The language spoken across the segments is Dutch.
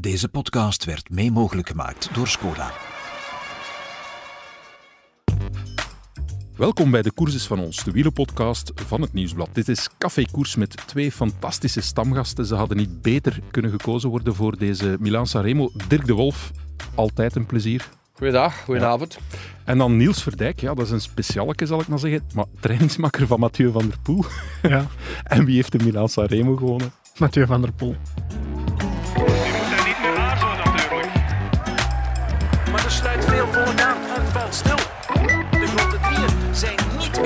Deze podcast werd mee mogelijk gemaakt door Skoda. Welkom bij de Koers van ons, de wielenpodcast van het Nieuwsblad. Dit is Café Koers met twee fantastische stamgasten. Ze hadden niet beter kunnen gekozen worden voor deze Milaan Sanremo. Dirk de Wolf, altijd een plezier. Goeiedag, goedenavond. En dan Niels Verdijk, ja, dat is een specialeke zal ik maar zeggen, maar trainingsmakker van Mathieu van der Poel. Ja, En wie heeft de Milaan Sanremo gewonnen? Mathieu van der Poel.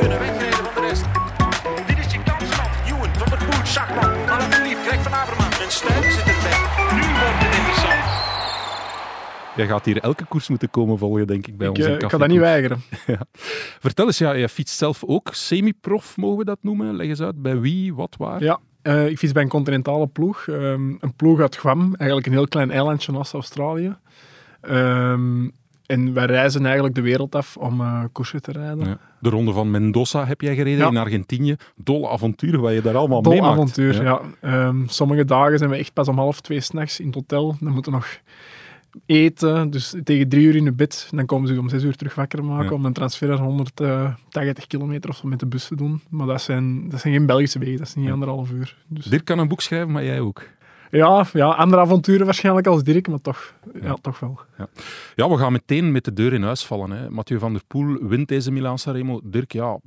Kunnen wegrijden van de rest. Dit is je kans, man. Ewan, Van der Poel, Schachman, Alaphilippe, Greg van Avermaat en Stuiven zit erbij. Nu wordt het interessant. Jij gaat hier elke koers moeten komen volgen, denk ik, bij Ik, ons in eh, ik Café kan dat niet weigeren. Vertel eens, ja, jij fietst zelf ook semi-prof, mogen we dat noemen? Leg eens uit, bij wie, wat, waar? Ja, eh, ik fiets bij een continentale ploeg. Ehm, een ploeg uit Guam, eigenlijk een heel klein eilandje naast Australië. Ehm, en wij reizen eigenlijk de wereld af om eh koersen te rijden. Ja. De ronde van Mendoza heb jij gereden Ja. in Argentinië. Dolle avonturen wat je daar allemaal Dol meemaakt. avontuur, Ja. ja. Ehm, sommige dagen zijn we echt pas om half twee s'nachts in het hotel. Dan moeten we nog eten, dus tegen drie uur in de bed. Dan komen ze om zes uur terug wakker maken om een transfer van 180 kilometer of zo met de bus te doen. Maar dat zijn, dat zijn geen Belgische wegen, dat is niet anderhalf uur. Dus, Dirk kan een boek schrijven, maar jij ook. Ja, ja, andere avonturen waarschijnlijk als Dirk, maar toch, ja. toch wel. Ja, we gaan meteen met de deur in huis vallen. Hè. Mathieu van der Poel wint deze Milaan Sanremo. Dirk, ja,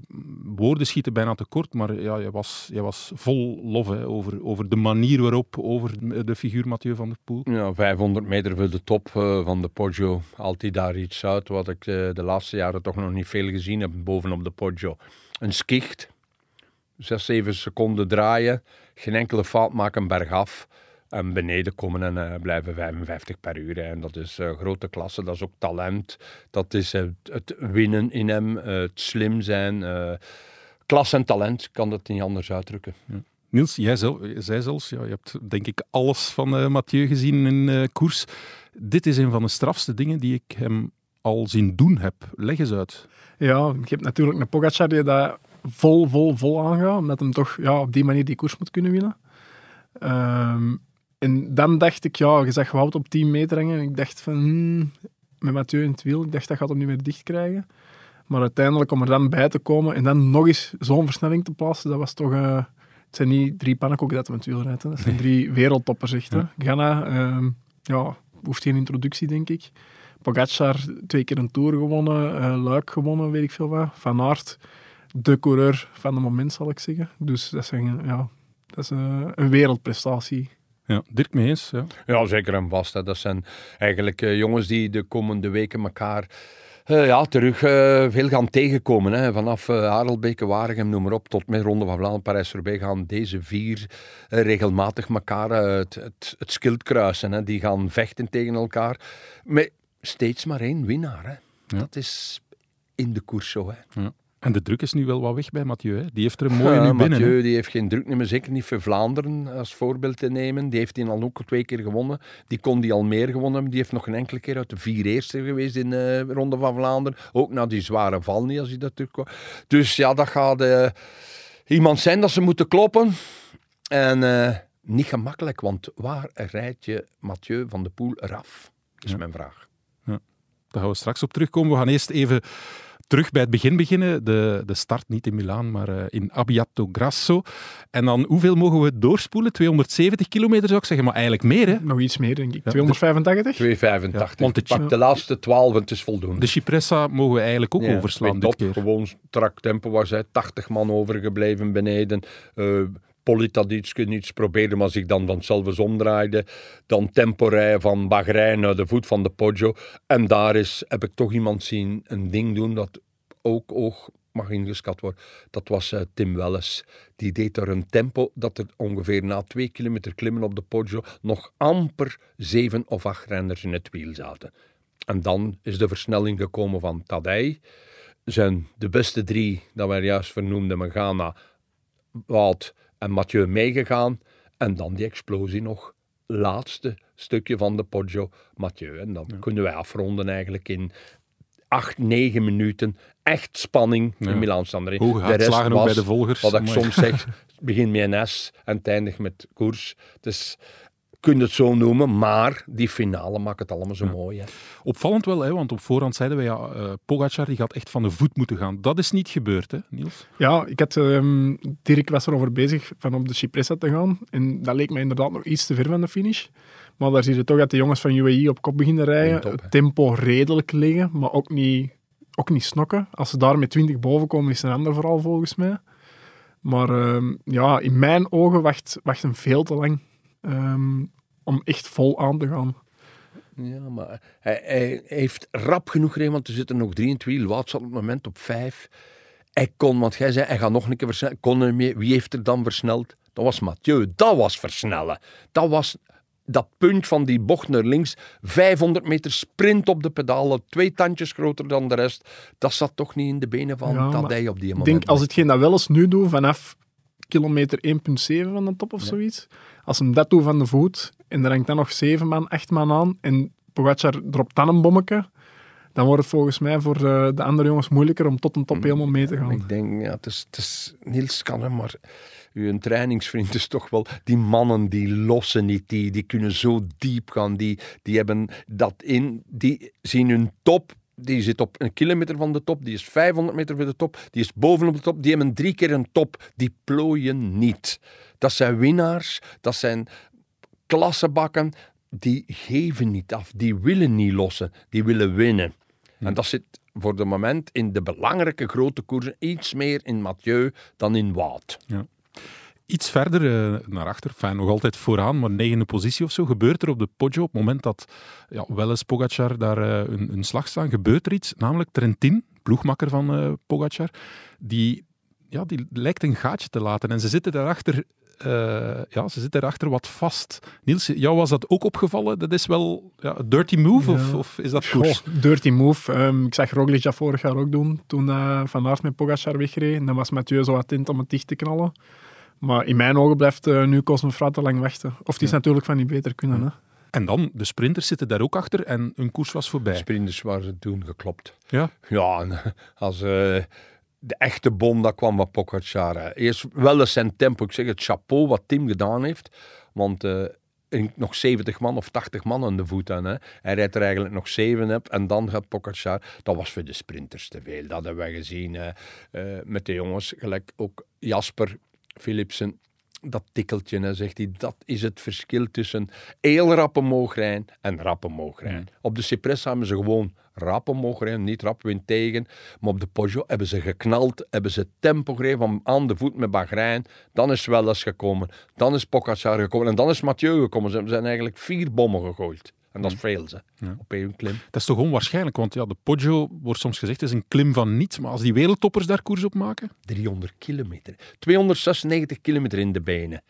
woorden schieten bijna tekort, maar ja, jij, was, jij was vol lof hè, over, over de manier waarop, over de figuur Mathieu van der Poel. Ja, 500 meter voor de top eh, van de Poggio. Altijd daar iets uit wat ik eh, de laatste jaren toch nog niet veel gezien heb bovenop de Poggio. Een skicht, 6, 7 seconden draaien, geen enkele fout maken bergaf. En beneden komen en eh, blijven 55 per uur. hè. En dat is eh, grote klasse, dat is ook talent. Dat is het winnen in hem, eh, het slim zijn. eh klas en talent, kan dat niet anders uitdrukken. Niels, jij, zelf, jij zei zelfs, ja, je hebt denk ik alles van eh, Mathieu gezien in eh, koers. Dit is een van de strafste dingen die ik hem al zien doen heb. Leg eens uit. Ja, je hebt natuurlijk een Pogacar die dat vol, vol, vol aangaat, omdat hem toch ja, op die manier die koers moet kunnen winnen. Ehm, en dan dacht ik, ja, je zag Wout op 10 meter hangen. En ik dacht van, hmm, met Mathieu in het wiel, ik dacht dat gaat hem niet meer dicht krijgen. Maar uiteindelijk om er dan bij te komen en dan nog eens zo'n versnelling te plaatsen, dat was toch... eh, het zijn niet drie pannenkoeken dat hem het wiel rijdt. hè. Dat zijn drie wereldtoppers echt. hè. Ghana, ehm, ja, hoeft geen introductie, denk ik. Pogacar, twee keer een Tour gewonnen. eh, Luik gewonnen, weet ik veel wat. Van Aert, de coureur van het moment, zal ik zeggen. Dus dat, zijn, ja, dat is eh, een wereldprestatie. Ja, Dirk mee eens. Ja. Ja, zeker en vast. Hè. Dat zijn eigenlijk eh, jongens die de komende weken elkaar eh, ja, terug eh, veel gaan tegenkomen. Hè. Vanaf uh, Harelbeke, Waregem, noem maar op, tot met Ronde van Vlaanderen, Parijs-Roubaix gaan deze vier regelmatig elkaar het, het, het schild kruisen. Hè. Die gaan vechten tegen elkaar. Met steeds maar één winnaar. Hè. Ja. Dat is in de koers zo. Hè. En de druk is nu wel wat weg bij Mathieu. Hè. Die heeft er een mooie Ja, nu binnen. Mathieu hè. die heeft geen druk meer, zeker niet voor Vlaanderen als voorbeeld te nemen. Die heeft die al ook twee keer gewonnen. Die kon die al meer gewonnen hebben. Die heeft nog een enkele keer uit de vier eerste geweest in de Ronde van Vlaanderen. Ook na die zware val niet, als hij dat terugkwam. Dus ja, dat gaat eh, iemand zijn dat ze moeten kloppen. En eh, niet gemakkelijk, want waar rijdt je Mathieu van de Poel eraf? Is Ja. mijn vraag. Daar gaan we straks op terugkomen. We gaan eerst even terug bij het begin beginnen. De, de start niet in Milaan, maar eh, in Abbiato Grasso. En dan, hoeveel mogen we doorspoelen? 270 kilometer zou ik zeggen, maar eigenlijk meer. Hè? Nog iets meer, denk ik. Ja, 285? 2,85. Ja, want de Pak de laatste 12 en het is voldoende. De Cipressa mogen we eigenlijk ook Ja, overslaan dit top, keer. Gewoon strak tempo was hij 80 man overgebleven beneden. Eh Politaditske niets probeerde, maar ik dan van zelfs omdraaide, dan tempo rijden van Bahrein naar de voet van de Poggio. En daar is, heb ik toch iemand zien een ding doen dat ook oog mag ingeschat worden. Dat was eh, Tim Welles. Die deed er een tempo dat er ongeveer na twee kilometer klimmen op de Poggio nog amper zeven of acht renners in het wiel zaten. En dan is de versnelling gekomen van Tadej. Zijn de beste drie, dat wij juist vernoemden, Megana, Wout en Mathieu meegegaan. En dan die explosie nog. Laatste stukje van de Poggio, Mathieu. En dan kunnen wij afronden eigenlijk in acht, negen minuten. Echt spanning Ja. in Milan Sanremo. Hoge uitslagen ook bij de volgers. Wat ik soms zeg, begin met een S en het eindigt met koers. Het is kun je het zo noemen, maar die finale maakt het allemaal zo mooi. Hè. Opvallend wel, hè, want op voorhand zeiden wij, ja, eh Pogacar die gaat echt van de voet moeten gaan. Dat is niet gebeurd, hè, Niels? Ja, ik had, ehm, Dirk was erover bezig van op de Cipressa te gaan. En dat leek mij inderdaad nog iets te ver van de finish. Maar daar zie je toch dat de jongens van UAE op kop beginnen rijden. Top, het tempo redelijk liggen, maar ook niet, ook niet snokken. Als ze daar met 20 boven komen, is een ander verhaal volgens mij. Maar ehm, ja, in mijn ogen wacht, wacht hem veel te lang ehm, om echt vol aan te gaan. Ja, maar hij, hij heeft rap genoeg gereden, want er zitten nog drie in het wiel. Wout zat op het moment op vijf. Hij kon, want jij zei, hij gaat nog een keer versnellen. Kon er meer. Wie heeft er dan versneld? Dat was Mathieu. Dat was versnellen. Dat was dat punt van die bocht naar links. 500 meter sprint op de pedalen. Twee tandjes groter dan de rest. Dat zat toch niet in de benen van Ja, Tadej op die Ik moment. denk, als hetgeen dat wel eens nu doe, vanaf kilometer 1,7 van de top of zoiets, als hem dat doet van de voet, en er hangt dan nog 7 man, 8 man aan, en Pogacar dropt dan een bommetje, dan wordt het volgens mij voor eh, de andere jongens moeilijker om tot een top helemaal mee te gaan. Ik denk, ja, het is, het is Niels kan hem, maar uw trainingsvriend is toch wel... Die mannen, die lossen niet, die, die kunnen zo diep gaan. Die, die hebben dat in, die zien hun top... Die zit op een kilometer van de top, die is 500 meter van de top, die is bovenop de top, die hebben drie keer een top. Die plooien niet. Dat zijn winnaars, dat zijn klassebakken, die geven niet af, die willen niet lossen, die willen winnen. En dat zit voor het moment in de belangrijke grote koersen iets meer in Mathieu dan in Wout. Iets verder eh, naar achter, enfin, nog altijd vooraan, maar negende positie of zo, gebeurt er op de Poggio, op het moment dat ja, wel eens Pogacar daar eh, een, een slag staan, gebeurt er iets, namelijk Trentin, ploegmakker van eh Pogacar, die, ja, die lijkt een gaatje te laten en ze zitten daarachter, eh, ja, ze zitten daarachter wat vast. Niels, jou was dat ook opgevallen? Dat is wel ja, een dirty move of, Ja. of is dat koers? Goh, dirty move. Ehm, ik zag Roglic dat vorig jaar ook doen, toen eh, Van Aert met Pogacar wegreed. En dan was Mathieu zo attent om het dicht te knallen. Maar in mijn ogen blijft eh, nu Cosnefroid te lang wachten. Of het is natuurlijk van niet beter kunnen. Hè. En dan, de sprinters zitten daar ook achter en hun koers was voorbij. Sprinters waren toen geklopt. Ja, Ja, als eh, de echte bom, dat kwam van Pogacar. hè. Eerst wel eens zijn tempo. Ik zeg het chapeau wat Tim gedaan heeft. Want er nog 70 man of 80 man aan de voet aan. Hè. Hij rijdt er eigenlijk nog 7 op en dan gaat Pogacar. Dat was voor de sprinters te veel. Dat hebben wij gezien met de jongens. Gelijk ook Jasper Philipsen. Dat tikkeltje, hè, zegt hij, dat is het verschil tussen heel en rap omhoog rijden. Op de Cipressa hebben ze gewoon rap omhoog rijden, niet rap, wind tegen. Maar op de Peugeot hebben ze geknald, hebben ze tempo gereden van aan de voet met Bahrein. Dan is Welles gekomen, dan is Pogacar gekomen en dan is Mathieu gekomen. Ze zijn eigenlijk vier bommen gegooid. En dat is veel, op één klim. Dat is toch onwaarschijnlijk, want ja, de Poggio wordt soms gezegd is een klim van niets, maar als die wereldtoppers daar koers op maken, 300 kilometer. 296 kilometer in de benen.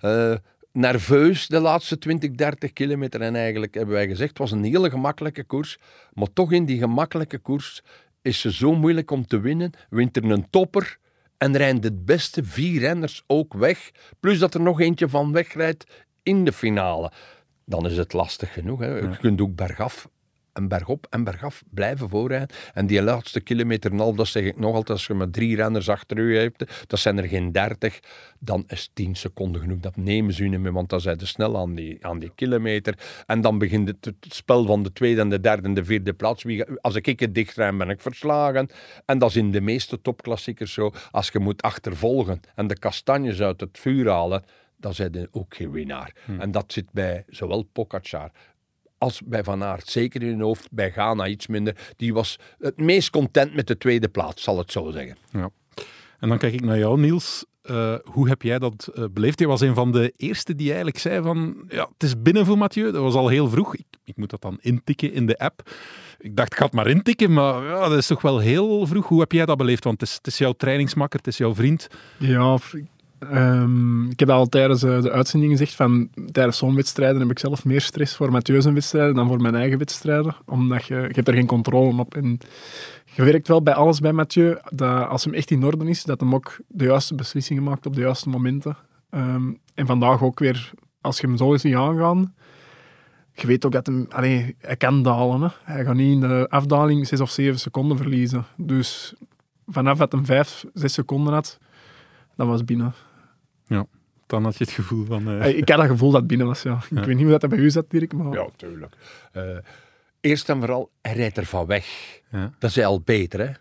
Eh, nerveus de laatste 20, 30 kilometer. En eigenlijk hebben wij gezegd, het was een hele gemakkelijke koers. Maar toch in die gemakkelijke koers is ze zo moeilijk om te winnen. Wint er een topper en rijden de beste vier renners ook weg. Plus dat er nog eentje van wegrijdt in de finale. Dan is het lastig genoeg. Hè. Je kunt ook bergaf en bergop en bergaf blijven voorrijden. En die laatste kilometer en half, dat zeg ik nog altijd, als je maar drie renners achter u hebt, dat zijn er geen dertig, dan is 10 seconden genoeg. Dat nemen ze niet meer, want dan zijn ze snel aan die, aan die kilometer. En dan begint het, het spel van de tweede en de derde en de vierde plaats. Wie, als ik het dicht rijd, ben ik verslagen. En dat is in de meeste topklassiekers zo. Als je moet achtervolgen en de kastanjes uit het vuur halen, dan zijn je ook geen winnaar. En dat zit bij zowel Pogacar als bij Van Aert, zeker in hun hoofd, bij Ghana iets minder. Die was het meest content met de tweede plaats, zal het zo zeggen. Ja. En dan kijk ik naar jou, Niels. Eh, hoe heb jij dat eh, beleefd? Je was een van de eerste die eigenlijk zei van, ja, het is binnen voor Mathieu. Dat was al heel vroeg. Ik, ik moet dat dan intikken in de app. Ik dacht, ik ga het maar intikken, maar ja, dat is toch wel heel vroeg. Hoe heb jij dat beleefd? Want het is, het is jouw trainingsmakker, het is jouw vriend. Ja, f- ehm, ik heb al tijdens eh, de uitzending gezegd van tijdens zo'n wedstrijden heb ik zelf meer stress voor Mathieu zijn wedstrijden dan voor mijn eigen wedstrijden. Omdat je, je hebt er geen controle op. En je werkt wel bij alles bij Mathieu, dat als hem echt in orde is, dat hem ook de juiste beslissingen maakt op de juiste momenten. Ehm, en vandaag ook weer, als je hem zo ziet aangaan, je weet ook dat hem, allee, hij kan dalen. Hè. Hij gaat niet in de afdaling 6 of 7 seconden verliezen. Dus vanaf dat hij 5, 6 seconden had, dat was binnen. Dan had je het gevoel van... eh, Hey, Ik had dat gevoel dat het binnen was, ja. Ik weet niet hoe dat, bij u zat, Dirk, maar... Ja, tuurlijk. Eh, eerst en vooral, hij rijdt er van weg. Ja. Dat is al beter, hè.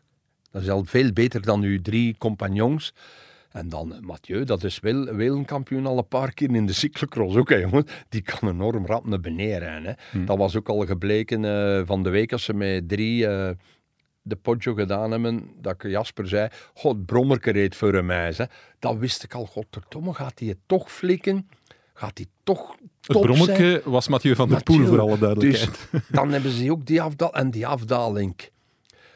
Dat is al veel beter dan uw drie compagnons. En dan eh, Mathieu, dat is wel wereldkampioen al een paar keer in de cyclocross. Ook, hè, jongen. Die kan enorm rap naar beneden rijden. Hè. Dat was ook al gebleken eh, van de week als ze met drie eh, de Poggio gedaan hebben. Dat ik Jasper zei, god, Brommerke reed voor mij. Hè. Dat wist ik al, godverdomme, gaat hij het toch flikken? Gaat hij toch het brommetje was Mathieu van der Poel, voor alle duidelijkheid. Dus dan hebben ze ook die afdaling. En die afdaling.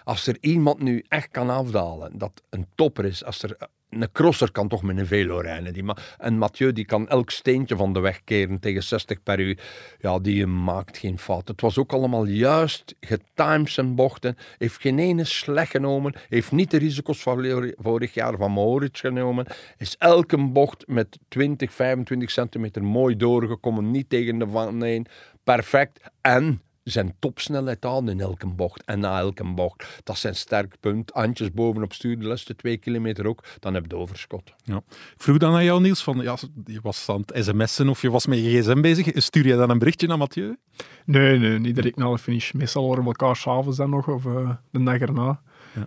Als er iemand nu echt kan afdalen, dat een topper is. Als er een crosser kan toch met een velo rijden. Die ma- en Mathieu die kan elk steentje van de weg keren tegen 60 per uur. Ja, die maakt geen fout. Het was ook allemaal juist getimed zijn bochten. Heeft geen ene slecht genomen. Heeft niet de risico's van vorig- jaar van Moritz genomen. Is elke bocht met 20, 25 centimeter mooi doorgekomen. Niet tegen de van een. Perfect. En zijn topsnelheid aan in elke bocht en na elke bocht. Dat is zijn sterk punt. Handjes bovenop stuur, de laatste twee kilometer ook. Dan heb je overschot. Ja. Ik vroeg dan aan jou, Niels, van, ja, je was aan het sms'en of je was met je gsm bezig. Stuur je dan een berichtje naar Mathieu? Nee, nee, niet direct na de finish. Meestal horen we elkaar s'avonds dan nog, of eh, de dag erna.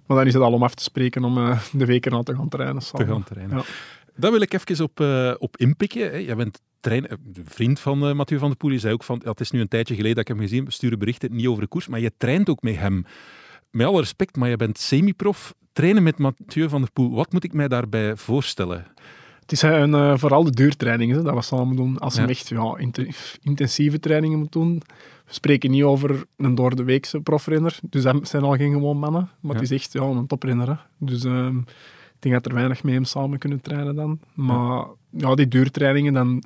Maar dan is het al om af te spreken om eh, de week erna te gaan trainen. te gaan trainen. Ja. Daar wil ik even op, eh, op inpikken. Hè. Jij bent eh, vriend van eh, Mathieu van der Poel. Je zei ook van, ja, het is nu een tijdje geleden dat ik hem gezien heb. We sturen berichten niet over de koers, maar je traint ook met hem. Met alle respect, maar je bent semi-prof. Trainen met Mathieu van der Poel, wat moet ik mij daarbij voorstellen? Het is een, vooral de duurtrainingen dat we samen doen. Als Ja. we echt ja, inten- intensieve trainingen moeten doen. We spreken niet over een door de weekse profrenner. Dus dat zijn al geen gewoon mannen. Maar het is echt ja, een toprenner. Hè. Dus ehm, denk dat er weinig mee hem samen kunnen trainen dan. Maar ja, die duurtrainingen, dan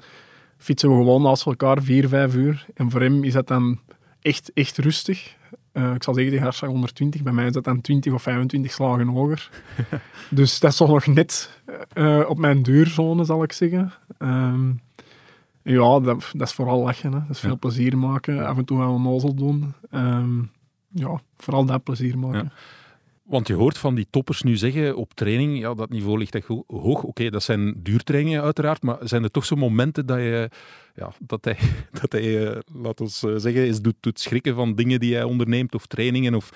fietsen we gewoon naast elkaar vier, vijf uur. En voor hem is dat dan echt, echt rustig. Eh, ik zal zeggen, die hartslag 120. Bij mij is dat dan 20 of 25 slagen hoger. dus dat is toch nog net eh, op mijn duurzone, zal ik zeggen. Ehm, ja, dat, dat is vooral lachen. Hè. Dat is veel Ja. plezier maken. Af en toe wel een nozel doen. Ehm, ja, vooral dat plezier maken. Ja. Want je hoort van die toppers nu zeggen op training, ja, dat niveau ligt echt ho- hoog. Oké, dat zijn duurtrainingen uiteraard, maar zijn er toch zo momenten dat je, ja, dat hij, dat hij eh, laat ons eh, zeggen, is doet, doet schrikken van dingen die hij onderneemt of trainingen of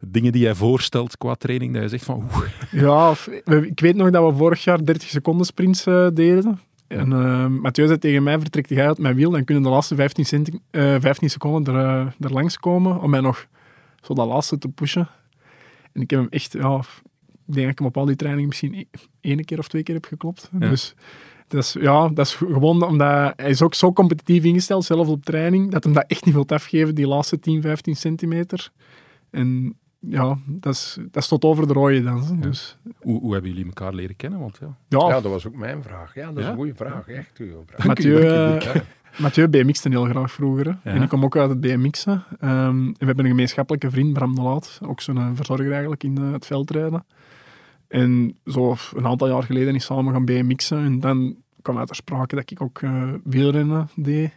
dingen die hij voorstelt qua training, dat je zegt van, oeh, Ja, we- ik weet nog dat we vorig jaar 30 seconden sprints eh, deden. En uh, Mathieu zei tegen mij, vertrekt jij uit mijn wiel, dan kunnen de laatste 15, centi- eh, 15 seconden er, er langs komen om mij nog zo dat laatste te pushen. En ik heb hem echt, ja, ik denk dat ik hem op al die trainingen misschien e- één keer of twee keer heb geklopt. Ja. Dus dat is, ja, dat is gewoon omdat hij is ook zo competitief ingesteld, zelfs op training, dat hem dat echt niet wil afgeven, die laatste 10, 15 centimeter. En ja, dat is, dat is tot over de rode dan. Dus hoe, hoe hebben jullie elkaar leren kennen? Want ja, ja, Ja, dat was ook mijn vraag. Ja, dat is Ja? een goede vraag. Echt een goede vraag. Mathieu, dank u, eh, Mathieu BMX'te heel graag vroeger. Ja. En ik kom ook uit het BMX'en. Ehm, en we hebben een gemeenschappelijke vriend, Bram de Laat. Ook zo'n eh, verzorger eigenlijk in eh, het veldrijden. En zo een aantal jaar geleden is samen gaan BMX'en. En dan kwam uit de sprake dat ik ook eh wielrennen deed.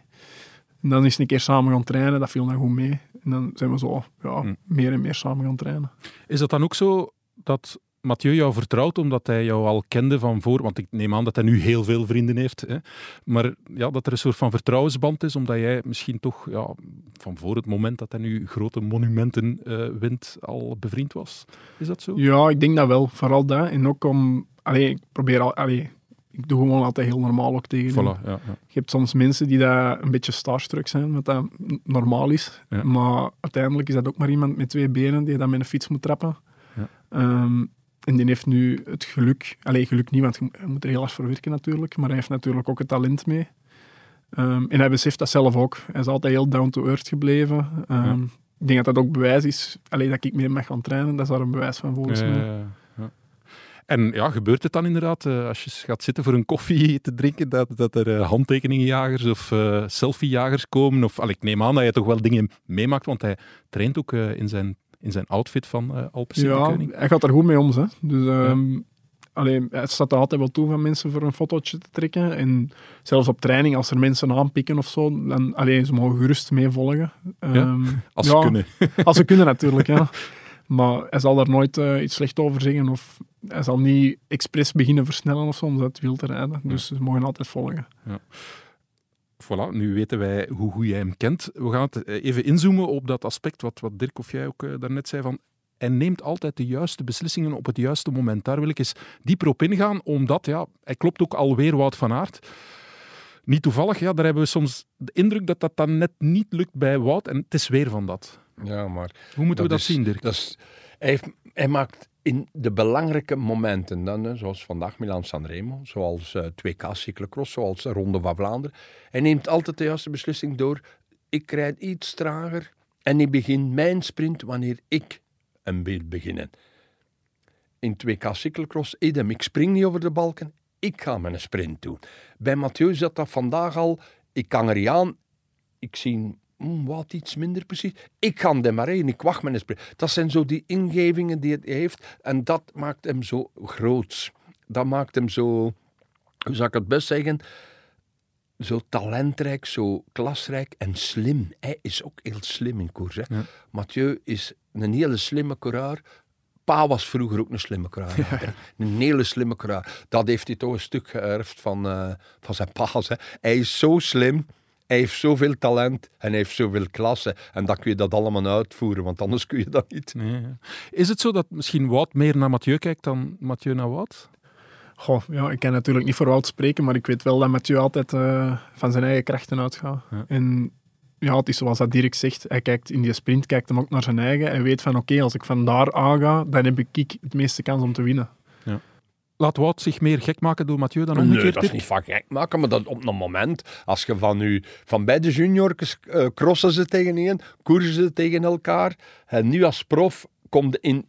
En dan is een keer samen gaan trainen. Dat viel dan goed mee. En dan zijn we zo ja, Hm. meer en meer samen gaan trainen. Is dat dan ook zo dat Mathieu jou vertrouwt omdat hij jou al kende van voor? Want ik neem aan dat hij nu heel veel vrienden heeft. Hè? Maar ja, dat er een soort van vertrouwensband is, omdat jij misschien toch ja, van voor het moment dat hij nu grote monumenten eh, wint al bevriend was. Is dat zo? Ja, ik denk dat wel. Vooral dat. En ook om... Allee, ik probeer al... Allee, ik doe gewoon altijd heel normaal ook tegen. Voilà, ja, ja. Je hebt soms mensen die daar een beetje starstruck zijn, wat dat normaal is. Ja. Maar uiteindelijk is dat ook maar iemand met twee benen die dat met een fiets moet trappen. Ja. En die heeft nu het geluk, alleen geluk niet, want je moet- er heel hard voor werken natuurlijk, maar hij heeft natuurlijk ook het talent mee. Ehm, en hij beseft dat zelf ook. Hij is altijd heel down to earth gebleven. Ehm, Ik denk dat dat ook bewijs is, alleen dat ik meer mag gaan trainen, dat is daar een bewijs van volgens mij. Ja. En ja, gebeurt het dan inderdaad, eh, als je gaat zitten voor een koffie te drinken, dat, dat er eh, handtekeningenjagers of eh, selfiejagers komen? Of, allee, ik neem aan dat je toch wel dingen meemaakt, want hij traint ook in, zijn, in zijn outfit van eh Alpe Ja, hij gaat er goed mee om. Hè. Dus, ehm allee, het staat er altijd wel toe van mensen voor een fotootje te trekken. En zelfs op training, als er mensen aanpikken of zo, dan allee, ze mogen gerust meevolgen. Ehm, Als ja, ze kunnen. Als ze kunnen natuurlijk, ja. Maar hij zal daar nooit eh, iets slecht over zeggen of hij zal niet expres beginnen versnellen of zo om het wiel te rijden. Dus ze mogen altijd volgen. Voilà, nu weten wij hoe goed jij hem kent. We gaan het eh, even inzoomen op dat aspect wat, wat Dirk of jij ook eh, daarnet zei van hij neemt altijd de juiste beslissingen op het juiste moment. Daar wil ik eens dieper op ingaan, omdat ja, hij klopt ook alweer Wout van Aert. Niet toevallig, ja, daar hebben we soms de indruk dat dat dan net niet lukt bij Wout. En het is weer van dat. Ja, maar Hoe moeten we dat is- zien, Dirk? Dat is, hij, hij maakt in de belangrijke momenten, dan, zoals vandaag Milan Sanremo, zoals eh 2K cyclocross, zoals de Ronde van Vlaanderen. Hij neemt altijd de juiste beslissing door. Ik rijd iets trager en ik begin mijn sprint wanneer ik een wil beginnen. In 2K cyclocross, idem, ik spring niet over de balken, ik ga mijn sprint doen. Bij Mathieu zat dat vandaag al, ik kan er niet aan, ik zie hmm, wat iets minder precies. Ik ga demareren, ik wacht met een sprint. Dat zijn zo die ingevingen die hij heeft en dat maakt hem zo groots. Dat maakt hem zo, hoe zou ik het best zeggen, zo talentrijk, zo klasrijk en slim. Hij is ook heel slim in koers. Hè. Mathieu is een hele slimme coureur. Pa was vroeger ook een slimme coureur. Een hele slimme coureur. Dat heeft hij toch een stuk geërfd van, eh, van zijn pa's. Hè. Hij is zo slim. Hij heeft zoveel talent en hij heeft zoveel klasse. En dan kun je dat allemaal uitvoeren, want anders kun je dat niet. Nee, ja. Is het zo dat misschien Wout meer naar Mathieu kijkt dan Mathieu naar Wout? Goh, ja, ik kan natuurlijk niet voor Wout spreken, maar ik weet wel dat Mathieu altijd eh, van zijn eigen krachten uitgaat. En ja, het is zoals dat Dirk zegt, hij kijkt in die sprint kijkt hem ook naar zijn eigen. Hij weet van oké, als ik van daar aanga, dan heb ik het meeste kans om te winnen. Laat Wout zich meer gek maken door Mathieu dan Nee, omgekeerd? dat is niet van gek maken, maar dat op een moment, als je van, u, van bij de juniors eh, crossen ze tegen een, koersen ze tegen elkaar, en nu als prof komt in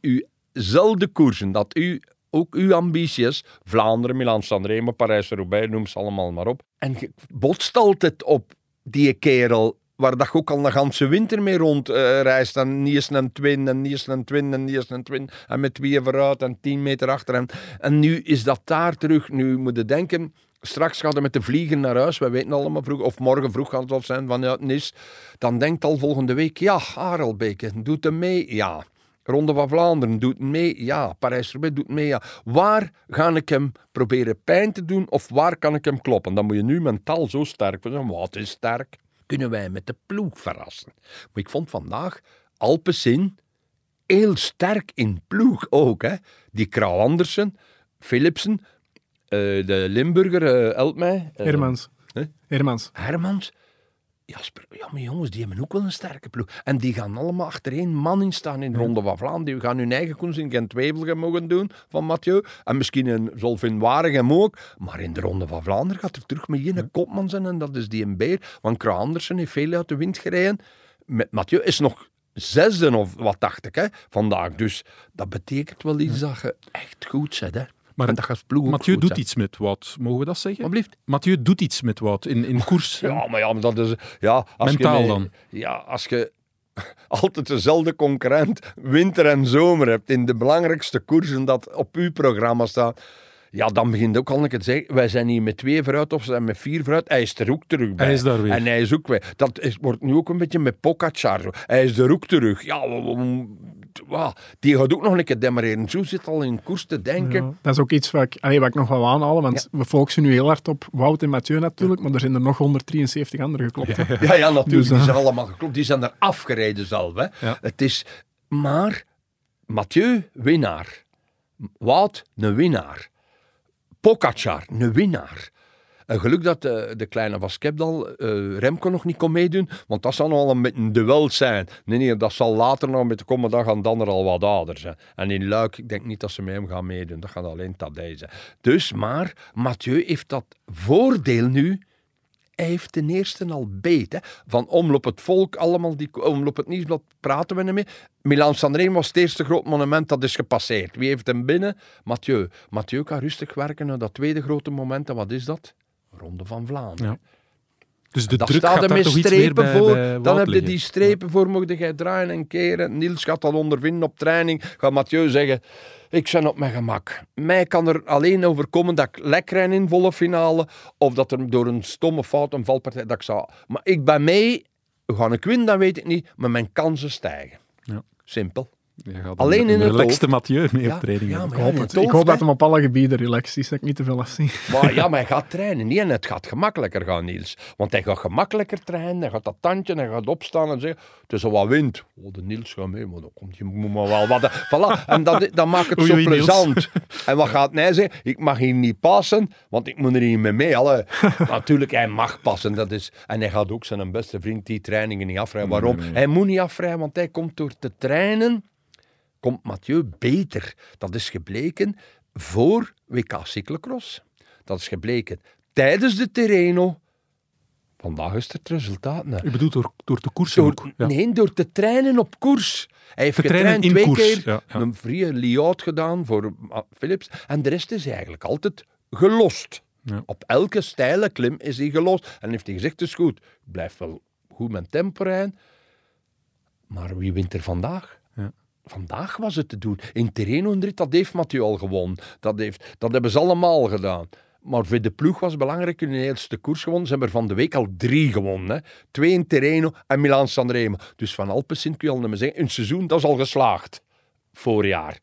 uwzelfde koersen, dat u ook uw ambities, Vlaanderen, Milan Sanremo, Parijs-Roubaix, noem ze allemaal maar op, en je botst altijd op die kerel waar dat je ook al de ganse winter mee rond eh, reist. En eens een twin, en eens een twin, en eens een twin. En met twee vooruit en tien meter achter. En, en nu is dat daar terug. Nu moet je denken, straks gaat hij met de vliegen naar huis. We weten allemaal vroeg, of morgen vroeg gaat het zijn vanuit Nis. Dan denkt al volgende week, ja, Harelbeke, doet hem mee? Ja. Ronde van Vlaanderen doet mee, ja. Parijs-Roubaix doet mee, ja. Waar ga ik hem proberen pijn te doen of waar kan ik hem kloppen? Dan moet je nu mentaal zo sterk zijn. Wat is sterk? Kunnen wij met de ploeg verrassen? Maar ik vond vandaag Alpecin heel sterk in ploeg ook. Hè? Die Krauw Andersen, Philipsen, eh, de Limburger, eh help mij. eh, Hermans. Hermans. Hermans. Jasper, ja, maar jongens, die hebben ook wel een sterke ploeg. En die gaan allemaal achter één man in staan in de Ronde van Vlaanderen. Die gaan hun eigen koers in Gent-Wevelgem mogen doen van Mathieu. En misschien in Zolvin-Waregem ook. Maar in de Ronde van Vlaanderen gaat er terug met één kopman zijn. En dat is die een beer. Want Kraaw Andersen heeft veel uit de wind gereden. Met Mathieu is nog zesde of wat dacht ik, hè, vandaag. Dus dat betekent wel iets dat je echt goed zet, hè. Maar en dat gaat ploeg Mathieu doet zijn. iets met Wout, mogen we dat zeggen? Alsjeblieft. Mathieu doet iets met Wout in, in koers. Ja, maar ja, maar dat is... Ja, als Mentaal je, dan? Ja, als je altijd dezelfde concurrent winter en zomer hebt in de belangrijkste koersen dat op uw programma staat, ja, dan begint ook al keer te zeggen, wij zijn hier met twee vooruit of ze zijn met vier vooruit. Hij is er ook terug bij. Hij is daar weer. En hij is ook weer. Dat is, wordt nu ook een beetje met Pogacar. Hij is er ook terug. Ja, w- w- die gaat ook nog een keer demareren. Zo zit al in koers te denken. Ja, dat is ook iets wat ik, allee, wat ik nog wel aanhalen, want we focussen nu heel hard op Wout en Mathieu natuurlijk, maar er zijn er nog 173 anderen geklopt. hè. Ja, ja, natuurlijk. Dus, die eh, zijn allemaal geklopt. Die zijn er afgereden zelf. Hè. Het is... Maar Mathieu, winnaar. Wout, een winnaar. Pogacar, een winnaar. Een geluk dat de, de kleine van Skepdal eh, Remco nog niet kon meedoen, want dat zal nog wel een een duel zijn. Nee, nee, dat zal later nog met de komende dag aan dan er al wat ouder. En in Luik, ik denk niet dat ze met hem gaan meedoen. Dat gaat alleen Tadej zijn. Dus, maar Mathieu heeft dat voordeel nu hij heeft ten eerste al beet. Hè. Van Omloop het Volk, allemaal die Omloop het Nieuwsblad, praten we niet mee. Milan Sanremo was het eerste groot monument dat is gepasseerd. Wie heeft hem binnen? Mathieu. Mathieu kan rustig werken naar dat tweede grote moment. En wat is dat? Ronde van Vlaanderen. Ja. Dus de Dan druk staat gaat er daar met toch iets meer strepen bij, voor. bij dan heb je die strepen voor, mocht jij draaien en keren. Niels gaat dat ondervinden op training. Gaat Mathieu zeggen, ik ben op mijn gemak. Mij kan er alleen overkomen dat ik lekker ren in volle finale. Of dat er door een stomme fout, een valpartij, dat ik zou... Maar ik ben mee. Ga ik winnen, dat weet ik niet. Maar mijn kansen stijgen. Ja. Simpel. Alleen een, in een het relaxte. Mathieu mee Ja, op training ja, hebben. maar Ik hoop, het. ik dat hem op alle gebieden relaxed is, dat ik niet te veel afzien. Maar ja, maar hij gaat trainen. Nee, en het gaat gemakkelijker gaan, Niels. Want hij gaat gemakkelijker trainen. Hij gaat dat tandje, hij gaat opstaan en zeggen... Het is al wat wind. Oh, de Niels gaat mee, maar dan komt je moet maar wel wat... Voilà. En dat, dat maakt het Oei, zo oei, Niels. plezant. En wat gaat hij zeggen? Ik mag hier niet passen, want ik moet er niet mee mee. Alle. Natuurlijk, hij mag passen. Dat is, en hij gaat ook zijn beste vriend die trainingen niet afrijden. Waarom? Hij moet niet afrijden, want hij komt door te trainen... Komt Mathieu beter. Dat is gebleken voor WK Cyclocross. Dat is gebleken tijdens de Terreno. Vandaag is het resultaat. hè. Je bedoelt door, door te koersen Door, ook. Ja. Nee, door te trainen op koers. Hij heeft Te getraind in twee koers, keer, ja, ja. een vrije layout gedaan voor ah, Philips. En de rest is eigenlijk altijd gelost. Op elke steile klim is hij gelost. En heeft hij gezegd, het is goed. Ik blijf wel goed met tempo rijden. Maar wie wint er vandaag? Vandaag was het te doen. In Terreno en dat heeft Mathieu al gewonnen. Dat, heeft, dat hebben ze allemaal gedaan. Maar voor de ploeg was het belangrijk hun eerste koers gewonnen. Ze hebben er van de week al drie gewonnen. Hè. Twee in Terreno en Milaan Sanremo. Dus van Alpecin kun je al niet meer zeggen. Een seizoen, dat is al geslaagd. Voorjaar.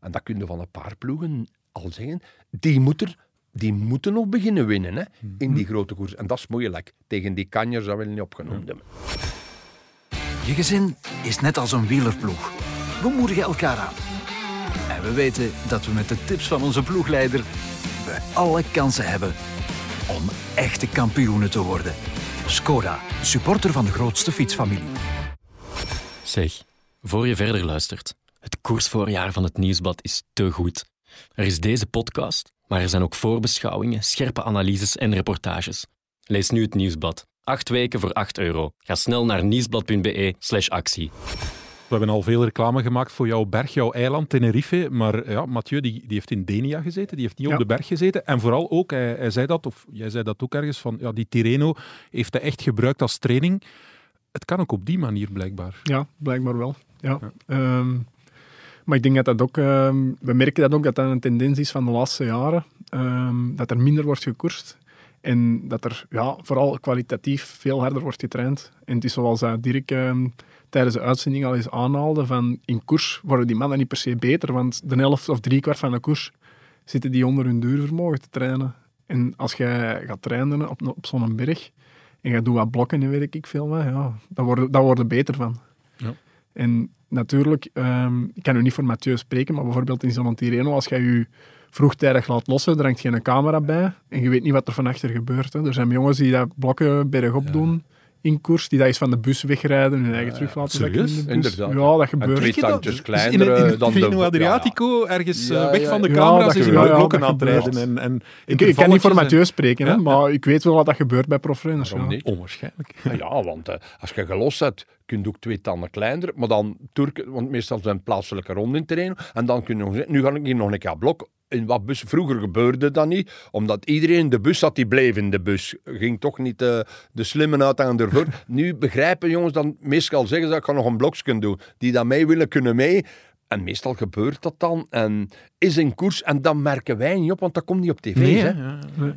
En dat kun je van een paar ploegen al zeggen. Die moeten, die moeten nog beginnen winnen hè, in die grote koers. En dat is moeilijk. Tegen die kanjers dat we niet opgenoemd hebben. Je gezin is net als een wielerploeg. We moedigen elkaar aan. En we weten dat we met de tips van onze ploegleider we alle kansen hebben om echte kampioenen te worden. Skoda, supporter van de grootste fietsfamilie. Zeg, voor je verder luistert, het koersvoorjaar van het Nieuwsblad is te goed. Er is deze podcast, maar er zijn ook voorbeschouwingen, scherpe analyses en reportages. Lees nu het Nieuwsblad. Acht weken voor 8 euro. Ga snel naar nieuwsblad.be slash actie. We hebben al veel reclame gemaakt voor jouw berg, jouw eiland, Tenerife. Maar ja, Mathieu die, die heeft in Denia gezeten, die heeft niet Ja. op de berg gezeten. En vooral ook, hij, hij zei dat, of jij zei dat ook ergens, van ja, die Tirreno heeft hij echt gebruikt als training. Het kan ook op die manier blijkbaar. Ja, blijkbaar wel. Ja. Ehm, maar ik denk dat dat ook, ehm, we merken dat ook dat dat een tendens is van de laatste jaren, ehm, dat er minder wordt gekoerst en dat er ja, vooral kwalitatief veel harder wordt getraind. En het is zoals dat Dirk tijdens de uitzending al eens aanhaalde, van in koers worden die mannen niet per se beter, want de helft of driekwart van de koers zitten die onder hun duurvermogen te trainen. En als jij gaat trainen op, op zo'n berg en je doet wat blokken en weet ik veel wat, ja, daar worden daar worden beter van. Ja. En natuurlijk, ehm, ik kan nu niet voor Mathieu spreken, maar bijvoorbeeld in zo'n Tirreno, als jij je vroegtijdig laat lossen, er hangt geen camera bij en je weet niet wat er van achter gebeurt. Hè. Er zijn jongens die dat blokken bergop doen in koers, die dat eens van de bus wegrijden, hun eigen terug laten zakken in serieus? de bus. Inderdaad. Ja, dat En gebeurt. twee tandjes Dus kleiner in, in, eh, het dan de... Adriatico, ergens Ja, eh, weg ja, van de ja. camera's, is gebeurt. met blokken aan het rijden. En, en Ik, ik kan niet voor Mathieu spreken, hè, Ja, ja. maar ik weet wel wat dat gebeurt bij profrenners. En- Onwaarschijnlijk. Ja, Ja, want eh, als je gelost hebt, kun je ook twee tanden kleiner. Maar dan Turken, want meestal zijn plaatselijke ronden in terrein. En dan kun je nog zeggen, nu ga ik hier nog een keer blok. In wat bus, vroeger gebeurde dat niet, omdat iedereen in de bus zat, die bleef in de bus. Ging toch niet eh, de slimme uit aan ervoor. nu begrijpen jongens dan, meestal zeggen ze, ik ga nog een blokje doen. Die dat mee willen, kunnen mee. En meestal gebeurt dat dan. En is in koers. En dat merken wij niet op, want dat komt niet op tv. Nee, hè.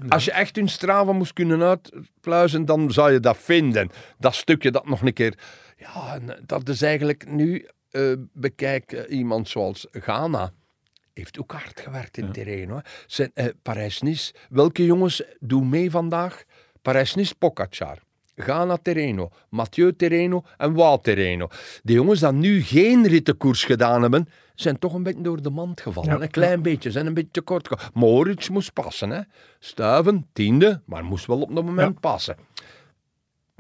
Als je echt hun Strava moest kunnen uitpluizen, dan zou je dat vinden. Dat stukje dat nog een keer... Ja, dat is eigenlijk nu... eh, bekijk eh, iemand zoals Ghana. Heeft ook hard gewerkt in het terrein. Hoor. Zijn, eh, Parijs-Nice. Welke jongens doen mee vandaag? Parijs-Nice, Pogacar. Ghana Terreno, Mathieu Terreno en Wout Terreno. De jongens die nu geen rittenkoers gedaan hebben, zijn toch een beetje door de mand gevallen. Ja. Een klein beetje, zijn een beetje tekort gekomen. Moritz moest passen. Hè. Stuiven, tiende, maar moest wel op dat moment passen.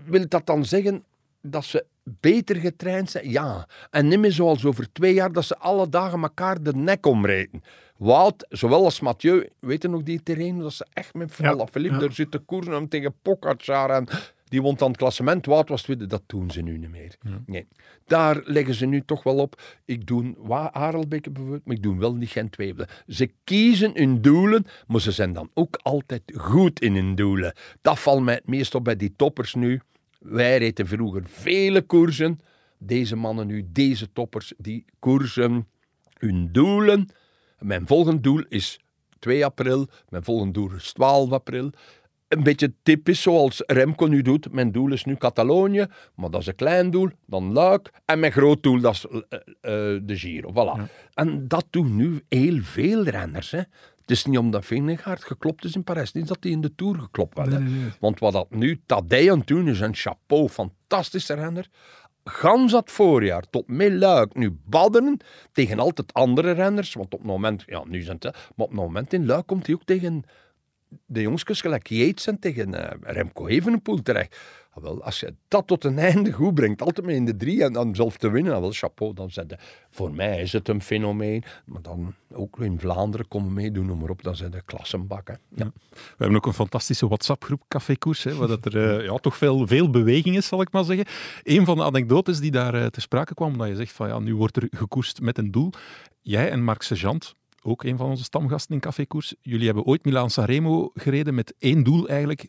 Wil dat dan zeggen dat ze beter getraind zijn? Ja. En niet meer zoals over twee jaar dat ze alle dagen elkaar de nek omreden. Wout, zowel als Mathieu, weten nog die terrein dat ze echt met Ja,Vala Philippe, ja. daar zitten koersen om tegen Pogacar en die won dan het klassement. Wout was tweede, dat doen ze nu niet meer. Nee. Daar leggen ze nu toch wel op. Ik doe Harelbeke bijvoorbeeld, maar ik doe wel niet Gent Wevelgem. Ze kiezen hun doelen, maar ze zijn dan ook altijd goed in hun doelen. Dat valt mij het meest op bij die toppers nu. Wij reden vroeger vele koersen. Deze mannen nu, deze toppers, die koersen hun doelen. Mijn volgende doel is 2 april. Mijn volgende doel is 12 april. een beetje typisch zoals Remco nu doet. Mijn doel is nu Catalonië, maar dat is een klein doel. Dan Luik. En mijn groot doel, dat is eh, eh, de Giro. Voilà. En dat doen nu heel veel renners. Hè. Het is niet omdat Vingegaard geklopt is in Parijs. Niet dat hij in de Tour geklopt werd. Want wat dat nu Tadej aan doen is, een chapeau, fantastische renner. Gans dat voorjaar tot Luik nu badderen tegen altijd andere renners. Want op het moment, ja nu zijn het, maar op het moment in Luik komt hij ook tegen de jongskes gelijk Yates en tegen eh, Remco Evenepoel terecht. Ah, wel, als je dat tot een einde goed brengt, altijd maar in de drie en dan zelf te winnen, ah, wel chapeau. Dan zijn de, voor mij is het een fenomeen. Maar dan ook in Vlaanderen komen meedoen, noem maar op, dan zijn de klassenbakken. We hebben ook een fantastische WhatsApp-groep Café Koers, waar dat er eh, ja, toch veel, veel beweging is, zal ik maar zeggen. Een van de anekdotes die daar eh, te sprake kwam, dat je zegt van ja, nu wordt er gekoerst met een doel. Jij en Marc Sergeant, ook een van onze stamgasten in Café Koers, jullie hebben ooit Milaan Sanremo gereden met één doel eigenlijk,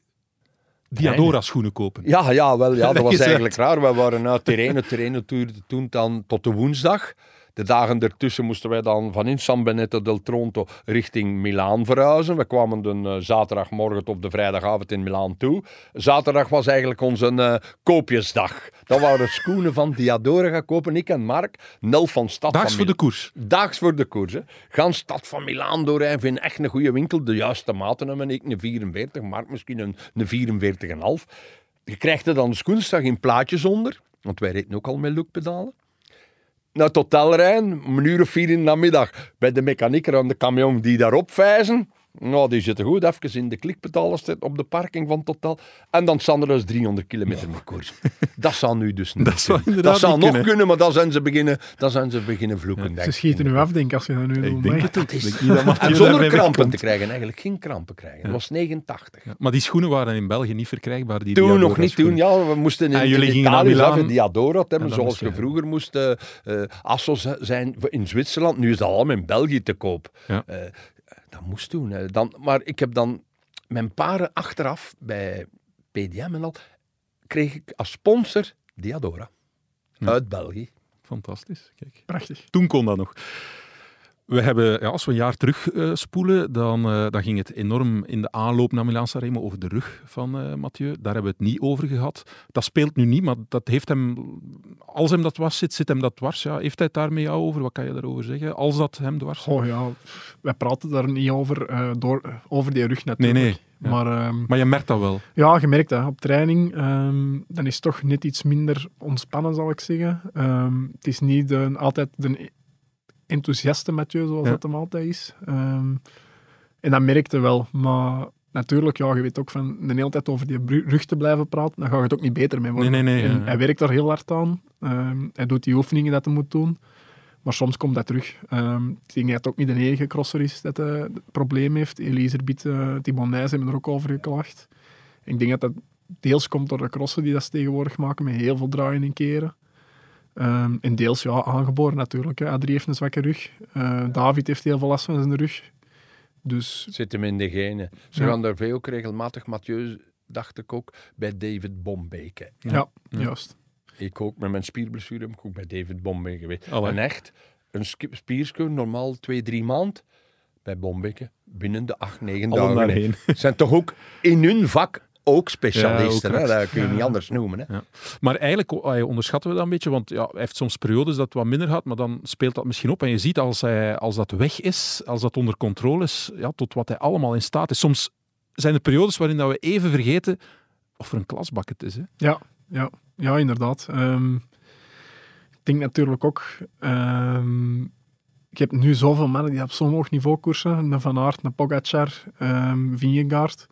Diadora-schoenen kopen. Ja, ja, wel, ja, dat was eigenlijk raar. We waren Tirreno. Tirreno toerde toen dan tot de woensdag. De dagen ertussen moesten wij dan van in San Benedetto del Tronto richting Milaan verhuizen. We kwamen de eh, zaterdagmorgen of de vrijdagavond in Milaan toe. Zaterdag was eigenlijk onze eh, koopjesdag. Dan waren schoenen van Diadora gaan kopen. Ik en Mark, Nel van Stad Daags van voor de koers. Daags voor de koers. Hè. Gaan stad van Milaan doorrijden. Vind echt een goede winkel. De juiste maten hebben. Ik een 44, Mark misschien een, een 44,5. Je krijgt er dan de schoensdag in plaatjes onder. Want wij reden ook al met Look-pedalen. Naar het hotel om een uur vier in de namiddag. Bij de mechanieker aan de camion die daarop vijzen. Nou, die zitten goed even in de klikpedalen zitten op de parking van het hotel. En dan staan er dus 300 kilometer met koers. Dat zou nu dus niet Dat zou kunnen. inderdaad Dat zou nog kunnen. kunnen, maar dan zijn ze beginnen, dan zijn ze beginnen vloeken. denk Ze schieten nu af, denk ik, als je dat nu denk het is... Ik denk Mathieu En zonder krampen te krijgen, eigenlijk geen krampen krijgen. Dat was 89. Maar die schoenen waren in België niet verkrijgbaar. Die Toen nog niet, toen ja, we moesten in, En jullie in gingen naar Italië zelf hebben, zoals je- je vroeger moest eh eh, Assos zijn in Zwitserland. Nu is dat allemaal in België te koop. Ja. Dat moest toen. hè. Dan, maar ik heb dan mijn paren achteraf bij PDM en al, kreeg ik als sponsor Diadora. Uit België. Fantastisch. Kijk. Prachtig. Toen kon dat nog. We hebben, ja, als we een jaar terug eh, spoelen, dan, eh, dan ging het enorm in de aanloop naar Milaan Sanremo over de rug van eh, Mathieu. Daar hebben we het niet over gehad. Dat speelt nu niet, maar dat heeft hem, als hem dat dwars zit, zit hem dat dwars. Ja. Heeft hij het daar met jou over? Wat kan je daarover zeggen? Als dat hem dwars? Oh ja, wij praten daar niet over, door, over die rug Nee, natuurlijk. nee. Ja. Maar ehm, Maar je merkt dat wel. ja, je merkt dat op training. ehm, dan is het toch net iets minder ontspannen, zal ik zeggen. Ehm, het is niet de, altijd de enthousiaste Mathieu, zoals Ja. dat hem altijd is. Ehm, en dat merkte wel. Maar natuurlijk, ja, je weet ook van de hele tijd over die rug te blijven praten, dan gaat het ook niet beter mee worden. Nee, nee, nee, ja. Hij werkt daar heel hard aan. Ehm, hij doet die oefeningen dat hij moet doen. Maar soms komt dat terug. Ehm, ik denk dat het ook niet de enige crosser is dat eh, het probleem heeft. Elise Biet, uh, Thibon Nijs hebben er ook over geklaagd. Ik denk dat dat deels komt door de crossen die dat ze tegenwoordig maken met heel veel draaien en keren. Ehm, en deels ja, aangeboren natuurlijk. Hè. Adrie heeft een zwakke rug. Eh, David heeft heel veel last van zijn rug. Dus Zit hem in de genen. Ze Ja. gaan daar veel ook regelmatig, Mathieu, dacht ik ook, bij David Bombeke. ja, juist. Ik ook, met mijn spierblessure heb ik ook bij David Bombeke geweest. En echt, een ski- spierske, normaal twee, drie maand, bij Bombeke, binnen de acht, negen Allemaal dagen. hè. Zijn toch ook in hun vak ook specialisten, Ja, ook hè? echt. dat kun je niet anders noemen. Hè? Ja. Maar eigenlijk oh, onderschatten we dat een beetje, want ja, hij heeft soms periodes dat het wat minder gaat, maar dan speelt dat misschien op. En je ziet als, hij, als dat weg is, als dat onder controle is, ja, tot wat hij allemaal in staat is. Soms zijn er periodes waarin dat we even vergeten of er een klasbak het is. Hè. Ja, ja, ja inderdaad. Ehm, ik denk natuurlijk ook... ehm, ik heb nu zoveel mannen die op zo'n hoog niveau koersen. Een Van Aert, een Pogacar, ehm Vingegaard.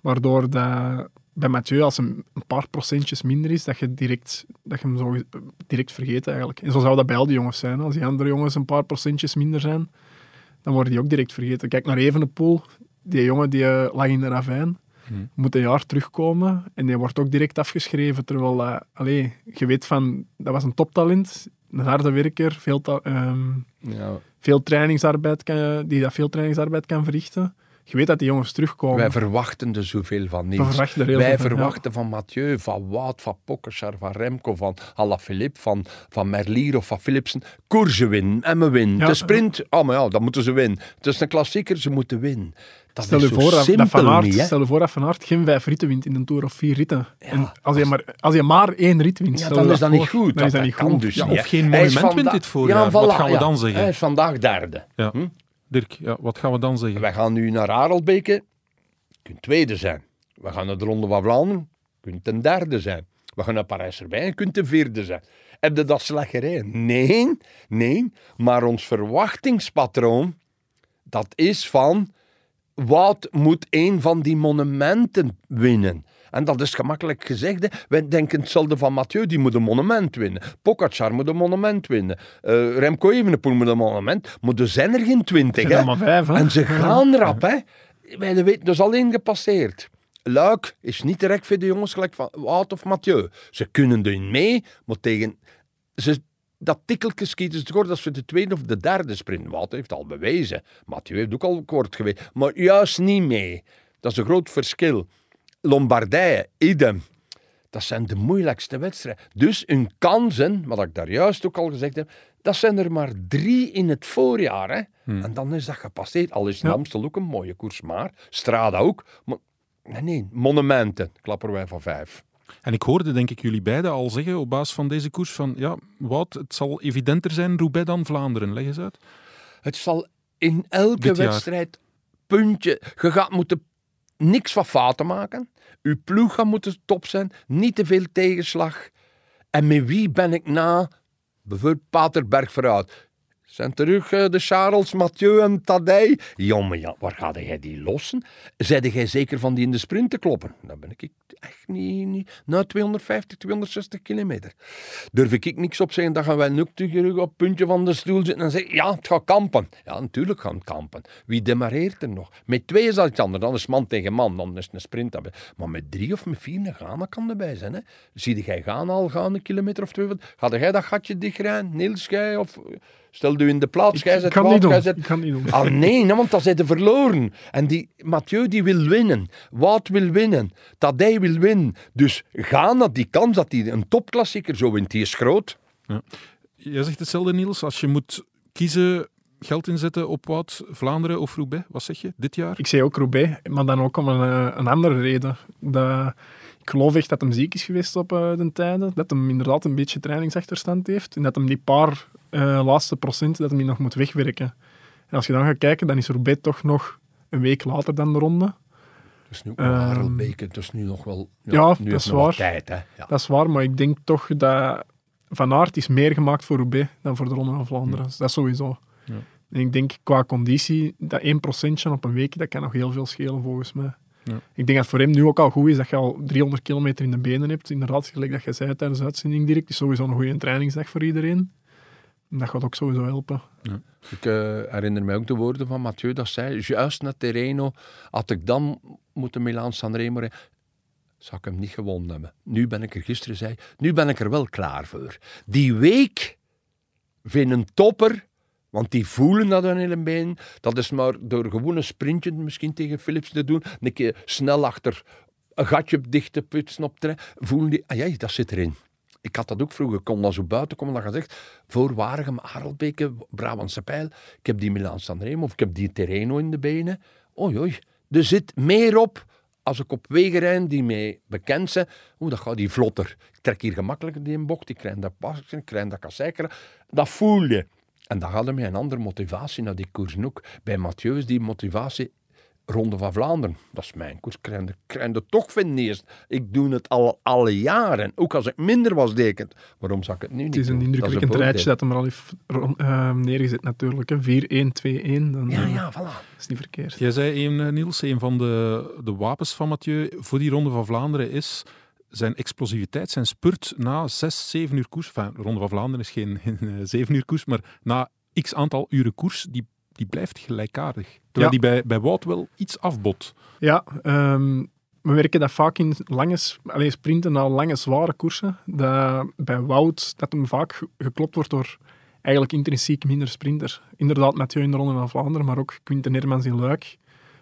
Waardoor dat bij Mathieu, als hem een paar procentjes minder is, dat je, direct, dat je hem zo direct vergeet eigenlijk. En zo zou dat bij al die jongens zijn. Als die andere jongens een paar procentjes minder zijn, dan worden die ook direct vergeten. Kijk naar Evenepoel. Die jongen die eh, lag in de ravijn moet een jaar terugkomen en die wordt ook direct afgeschreven. Terwijl dat, allee, je weet van, dat was een toptalent, een harde werker, veel, ehm, Ja. veel trainingsarbeid kan, die dat veel trainingsarbeid kan verrichten. Je weet dat die jongens terugkomen. Wij verwachten er zoveel van verwachten heel Wij ja. verwachten van Mathieu, van Wout, van Pogacar, van Remco, van Alaphilippe, van, van Merlier of van Philipsen. Koersen winnen, en we winnen. Ja. De sprint, oh maar ja, dan moeten ze winnen. Het is een klassieker, ze moeten winnen. Dat Stel is je, zo voor dat, Van Aert, niet, hè. stel je voor dat Van Aert geen vijf ritten wint in de Tour of vier ritten. en als, je maar, als je maar één rit wint, Ja, dan is dat niet goed. Dan is dat niet goed. dus Ja, niet, of geen monument wint dit voorjaar. Wat gaan we dan zeggen? Hij is vandaag derde. Ja. Hm? Dirk, ja, wat gaan we dan zeggen? Wij gaan nu naar Arelbeke. Kunt tweede zijn. We gaan naar de Ronde van Vlaanderen. Kunt ten derde zijn. We gaan naar Parijs-Roubaix. Je kunt ten vierde zijn. Heb je dat gereden? Nee, nee. Maar ons verwachtingspatroon, dat is van... Wat moet een van die monumenten winnen? En dat is gemakkelijk gezegd. hè. Wij denken hetzelfde van Mathieu, die moet een monument winnen. Pogacar moet een monument winnen. Eh, Remco Evenepoel moet een monument. Maar er zijn er geen twintig. Hè. maar vijf, hè. En ze gaan rap, hè. Wij weten, er is al één gepasseerd. Luik is niet direct voor de jongens gelijk van Wout of Mathieu. Ze kunnen erin mee, maar tegen... Ze, dat tikkeltje schieten ze tekort als voor de tweede of de derde sprint. Wout heeft al bewezen. Mathieu heeft ook al kort geweest. Maar juist niet mee. Dat is een groot verschil. Lombardije, idem. Dat zijn de moeilijkste wedstrijden. Dus hun kansen, wat ik daar juist ook al gezegd heb, dat zijn er maar drie in het voorjaar. Hè? En dan is dat gepasseerd. Al is Ja. Amstel ook een mooie koers, maar Strada ook. Maar, nee, nee, monumenten, klappen wij van vijf. En ik hoorde denk ik jullie beiden al zeggen op basis van deze koers van ja, Wout, het zal evidenter zijn Roubaix dan Vlaanderen. Leg eens uit. Het zal in elke wedstrijd puntje. Je gaat moeten niks van fouten maken. Uw ploeg gaat moeten top zijn. Niet te veel tegenslag. En met wie ben ik na? Bijvoorbeeld Paterberg vooruit. Zijn terug eh, de Charles, Mathieu en Tadej. Jongen, ja, waar ga jij die lossen? Zeide jij zeker van die in de sprint te kloppen? Dan ben ik echt niet... niet na 250, 260 kilometer. Durf ik niks op zeggen, dan gaan wij nu terug op het puntje van de stoel zitten en zeggen, ja, het gaat kampen. Ja, natuurlijk gaan kampen. Wie demareert er nog? Met twee is dat iets anders, dan is man tegen man, dan is het een sprint. Maar met drie of met vier, een Ghana kan erbij zijn. Hè? Jij gaan al gaan een kilometer of twee? Ga jij dat gatje dichtrijden? Niels, jij? Of stel u in de plaats, jij kan Wout, niet doen. jij zet- Ik kan niet doen. Ah nee, nou, want dan zijn ze verloren. En die Mathieu die wil winnen. Wout wil winnen. Tadej wil winnen. Dus Ghana, die kans dat hij een topklassieker zo wint, die is groot. Jij zegt hetzelfde Niels, als je moet kiezen geld inzetten op Wout, Vlaanderen of Roubaix, wat zeg je dit jaar? Ik zei ook Roubaix, maar dan ook om een, eh, een andere reden. Dat, ik geloof echt dat hem ziek is geweest op eh, de tijden. Dat hem inderdaad een beetje trainingsachterstand heeft. En dat hem die paar eh, laatste procenten dat die nog moet wegwerken. En als je dan gaat kijken, dan is Roubaix toch nog een week later dan de ronde. Dat is nu is nu nog wel... ja, nu dat is nog wat waar. tijd, hè. Ja. Dat is waar, maar ik denk toch dat Van Aert is meer gemaakt voor Roubaix dan voor de Ronde van Vlaanderen. Dus dat is sowieso. Ja. En ik denk qua conditie, dat 1% op een week, dat kan nog heel veel schelen volgens mij. Ja. Ik denk dat het voor hem nu ook al goed is dat je al 300 kilometer in de benen hebt. Inderdaad, gelijk dat je zei tijdens de uitzending direct, is sowieso een goede trainingsdag voor iedereen. Dat gaat ook sowieso helpen. Ik eh, herinner mij ook de woorden van Mathieu, dat zei, juist naar Terreno, had ik dan moeten Milaan Sanremo rijden, zou ik hem niet gewonnen hebben. Nu ben ik er gisteren zei, nu ben ik er wel klaar voor. Die week vind een topper, want die voelen dat hun been. Dat is maar door gewoon een sprintje misschien tegen Philips te doen, een keer snel achter een gatje dicht te putsen op trein, voelen die, ah ja, dat zit erin. Ik had dat ook vroeger, kon dan zo buiten komen, dan gezegd, voor Waregem, Arelbeke, Brabantse Pijl, ik heb die Milaan Sanremo of ik heb die Terreno in de benen. Oei, oei, er zit meer op als ik op wegen rijd die mee bekend zijn. Oeh, dat gaat die vlotter. Ik trek hier gemakkelijker die een bocht, ik krijg dat pas, ik krijg dat kasseikeren. Dat voel je. En gaat er met een andere motivatie naar die koers ook. Bij is die motivatie Ronde van Vlaanderen. Dat is mijn koers. Ik krijg toch van eerst. Ik doe het al alle jaren. Ook als ik minder was, deed ik het. Waarom zou ik het nu niet Het is een doen? indrukwekkend rijtje dat hem er al heeft ron- eh, neergezet natuurlijk. hè. 4-1, 2-1, dan voordeel. eh, Ja, ja, voilà. is niet verkeerd. Jij zei een, eh, Niels, een van de, de wapens van Mathieu voor die Ronde van Vlaanderen is zijn explosiviteit, zijn spurt na 6, 7 uur koers. Enfin, de Ronde van Vlaanderen is geen, geen 7 uur koers, maar na x aantal uren koers, die, die blijft gelijkaardig. Terwijl die bij, bij Wout wel iets afbot. Ja, ehm, we werken dat vaak in lange, s- allee, sprinten na lange, zware koersen. Dat bij Wout dat hem vaak ge- geklopt wordt door eigenlijk intrinsiek minder sprinters. Inderdaad, Mathieu in de Ronde van Vlaanderen, maar ook Quinten Hermans in Luik.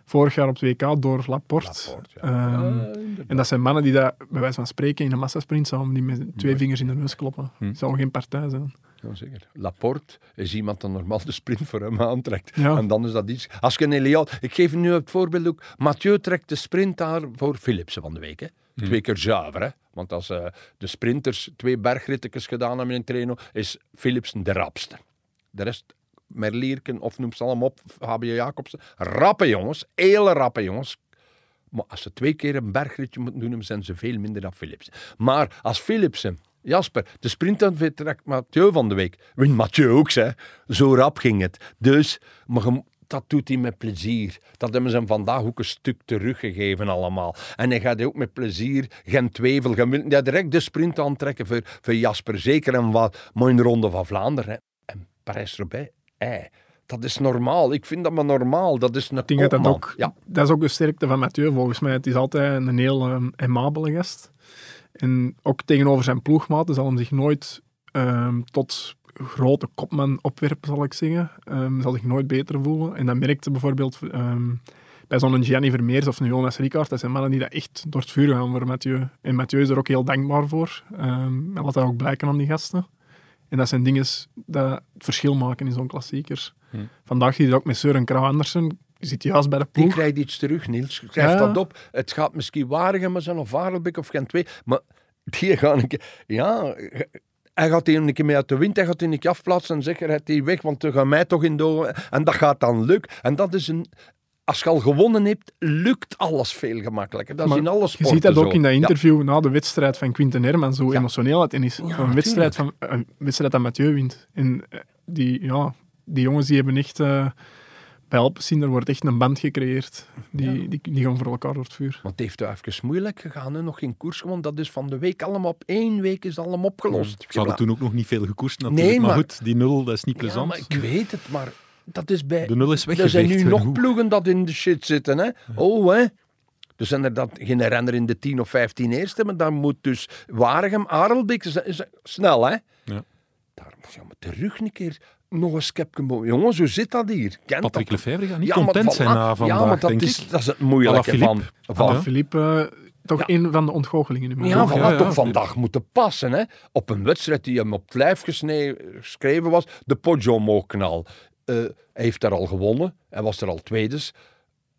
Vorig jaar op het WK door Laporte. Laporte, ja. Ehm, Ja, inderdaad. en dat zijn mannen die dat, bij wijze van spreken in een massasprint zouden die met twee vingers in de neus kloppen. Hm. Het zou geen partij zijn. Ja, zeker. Laporte is iemand dat normaal de sprint voor hem aantrekt. Ja. En dan is dat iets... Als je een Elian... Ik geef nu het voorbeeld ook. Mathieu trekt de sprint daar voor Philipsen van de week. Hè. Twee keer zuiver. Hè. Want als eh, de sprinters twee bergrittekes gedaan hebben in Treno, is Philipsen de rapste. De rest, Merlierken of noem ze allemaal op, Fabio Jacobsen. Rappe jongens, hele rappe jongens. Maar als ze twee keer een bergritje moeten doen, zijn ze veel minder dan Philipsen. Maar als Philipsen, Jasper, de sprint trekt Mathieu van de week, wint Mathieu ook, hè. Zo rap ging het. Dus, dat doet hij met plezier. Dat hebben ze hem vandaag ook een stuk teruggegeven allemaal. En hij gaat ook met plezier je wilt ja, direct de sprint aantrekken voor, voor Jasper. Zeker en wat, de Ronde van Vlaanderen. En Parijs-Roubaix, dat is normaal. Ik vind dat maar normaal. Dat is een Ik denk dat dat kopman. ook, Ja, dat is ook de sterkte van Mathieu volgens mij. Het is altijd een heel um, aimabele gast. En ook tegenover zijn ploegmaten zal hem zich nooit ehm, tot grote kopman opwerpen, zal ik zeggen. Ehm, zal zich nooit beter voelen. En dat merkte bijvoorbeeld bij zo'n Gianni Vermeers of een Jonas Ricard. Dat zijn mannen die dat echt door het vuur gaan voor Mathieu. En Mathieu is er ook heel dankbaar voor. En laat dat ook blijken aan die gasten. En dat zijn dingen dat het verschil maken in zo'n klassieker. Vandaag zie je dat ook met Søren Krauw Andersen. Die zit juist bij de Die ploeg. krijgt iets terug, Niels. Schrijf Ja. dat op. Het gaat misschien Waregem zijn of Vaarelbeek of Gent 2. Maar die gaan een keer... Ja, hij gaat die een keer mee uit de wind. Hij gaat die een keer afplaatsen en zeggen, hij die weg, want we gaan mij toch in de... En dat gaat dan lukken. En dat is een... Als je al gewonnen hebt, lukt alles veel gemakkelijker. Dat is Maar in alle Je ziet dat ook zo. in dat Ja. interview na de wedstrijd van Quinten Hermans, hoe Ja. emotioneel het is. een, wedstrijd van, een wedstrijd dat Mathieu wint. En eh, die, ja, die jongens die hebben echt... eh bij Alpecin, er wordt echt een band gecreëerd. Die, die, die gaan voor elkaar door het vuur. Want het heeft wel even moeilijk gegaan. Hè? Nog geen koers gewonnen. Dat is van de week allemaal op één week is allemaal opgelost. Ze hadden toen ook nog niet veel gekoerst natuurlijk. Nee, maar, maar- goed, die nul, dat is niet Ja, plezant. maar ik weet het, maar dat is bij... De nul is Er weggeveegd. zijn nu nog ploegen dat in de shit zitten. Hè? Oh, hè. Dus zijn er dat geen renner in de 10 of 15 eerste, maar dan moet dus Waregem, is- snel, hè? Ja. Daar moet je maar terug een keer nog een skepje bo- Jongens, hoe zit dat hier? Kent Patrick dat? Lefevre gaat niet Ja, content zijn na vandaag, Ja, maar dat denk is, ik. dat is het moeilijke van... Philippe. van Ja. Philippe, eh, toch Ja. een van de ontgoochelingen. nu. Ja, Ja, voilà, ja, ja. toch vandaag moeten passen. Hè? Op een wedstrijd die hem op het lijf geschreven was, de Poggio knal. Eh, hij heeft daar al gewonnen, hij was er al tweedes.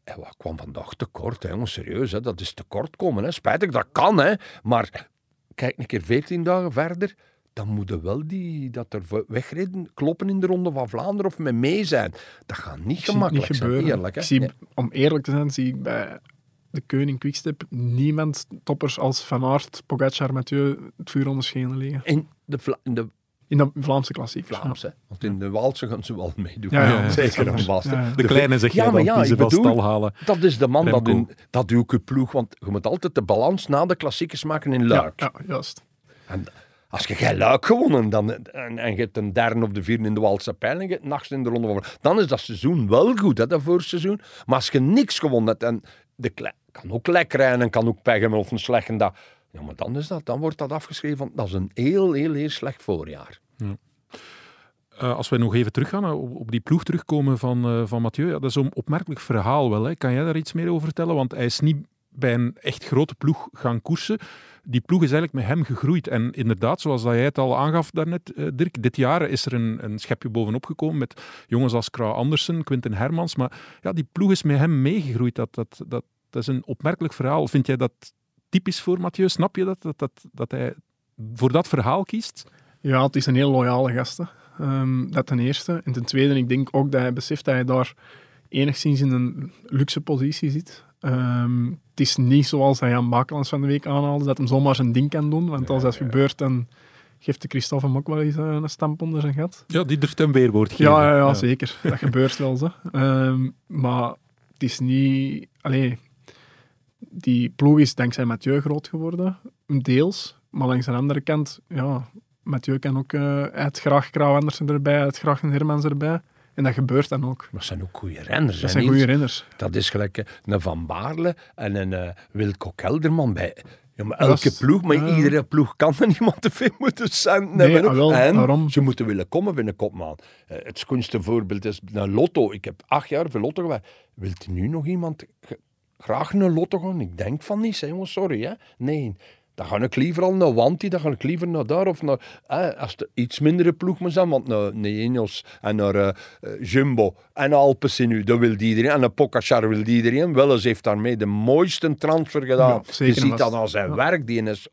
Hij wa- kwam vandaag tekort, hè, jongens, serieus. Hè? Dat is tekort komen. Hè? Spijtig, dat kan, hè. Maar kijk een keer 14 dagen verder, dan moeten wel die dat er we- wegreden kloppen in de Ronde van Vlaanderen of met mee zijn. Dat gaat niet gemakkelijk niet zijn, gebeuren. eerlijk. Hè? ik zie, Nee. Om eerlijk te zijn, zie ik bij de Koning Quickstep niemand toppers als Van Aert, Pogacar, Mathieu het vuur onder schenen liggen. De, de In de Vlaamse klassiek. Vlaams, hè. want in de Waalse gaan ze wel meedoen. Ja, ja, zeker. ja. De kleine zeg Ja, maar dan, ja, die ze ik van bedoel- stal halen. Dat is de man dat, in, dat doe ik je ploeg, want je moet altijd de balans na de klassiekers maken in Luik. Ja, ja, juist. En als je geen Luik gewonnen dan, en, en je hebt een derde of de vierde in de Waalse pijl en je hebt nachts in de ronde van dan is dat seizoen wel goed, hè, dat voorseizoen. Maar als je niks gewonnen hebt en de klei- kan ook lek rijden en kan ook pech hebben of een slechte dag, ja, maar dan, is dat, dan wordt dat afgeschreven, van, dat is een heel, heel, heel slecht voorjaar. Eh, als we nog even teruggaan, eh, op, die ploeg terugkomen van, eh, van Mathieu, ja, dat is een opmerkelijk verhaal wel. Hè. Kan jij daar iets meer over vertellen? Want hij is niet bij een echt grote ploeg gaan koersen. Die ploeg is eigenlijk met hem gegroeid. En inderdaad, zoals dat jij het al aangaf daarnet, Dirk, dit jaar is er een, een schepje bovenop gekomen met jongens als Krauw Andersen, Quinten Hermans. Maar ja, die ploeg is met hem meegegroeid. Dat, dat, dat, dat is een opmerkelijk verhaal. Vind jij dat typisch voor Mathieu? Snap je dat, dat, dat, dat hij voor dat verhaal kiest? Ja, het is een heel loyale gast. hè. Ehm, dat ten eerste. En ten tweede, ik denk ook dat hij beseft dat hij daar enigszins in een luxe positie zit. Ehm, het is niet zoals hij aan Bakelands van de week aanhaalde, dat hij zomaar zijn ding kan doen. Want als dat gebeurt, dan geeft de Christophe hem ook wel eens eh, een stamp onder zijn gat. Ja, die durft een weerwoord geven. Ja, ja, ja, zeker. Dat gebeurt wel zo. Ehm, maar het is niet... Allee, die ploeg is dankzij Mathieu groot geworden, deels. Maar langs de andere kant, ja, Mathieu kan ook... eh hij had graag Krauw Andersen erbij, had graag een Hermans erbij. En dat gebeurt dan ook. Maar dat zijn ook goede renners. Dat zijn goede renners. Dat is gelijk eh, een Van Baarle en een eh, Wilco Kelderman bij. Ja, maar elke is- ploeg, maar iedere ploeg kan er niemand te veel moeten centen Nee, ah, wel, en daarom. ze moeten willen komen binnen kopman. Eh, het schoonste voorbeeld is een lotto. Ik heb acht jaar voor lotto gewerkt. Wilt nu nog iemand graag een lotto gaan? Ik denk van niet, hè, sorry. Hè? Nee, dan ga ik liever al naar Wanti, dan ga ik liever naar daar. Of naar, als het iets mindere ploeg moet zijn, want naar, Ineos en naar eh, Jumbo en Alpecin nu, dat wil iedereen. En naar Pogacar wil iedereen. Welles heeft daarmee de mooiste transfer gedaan. Ja, Je ziet dat aan zijn Ja. werk, die is...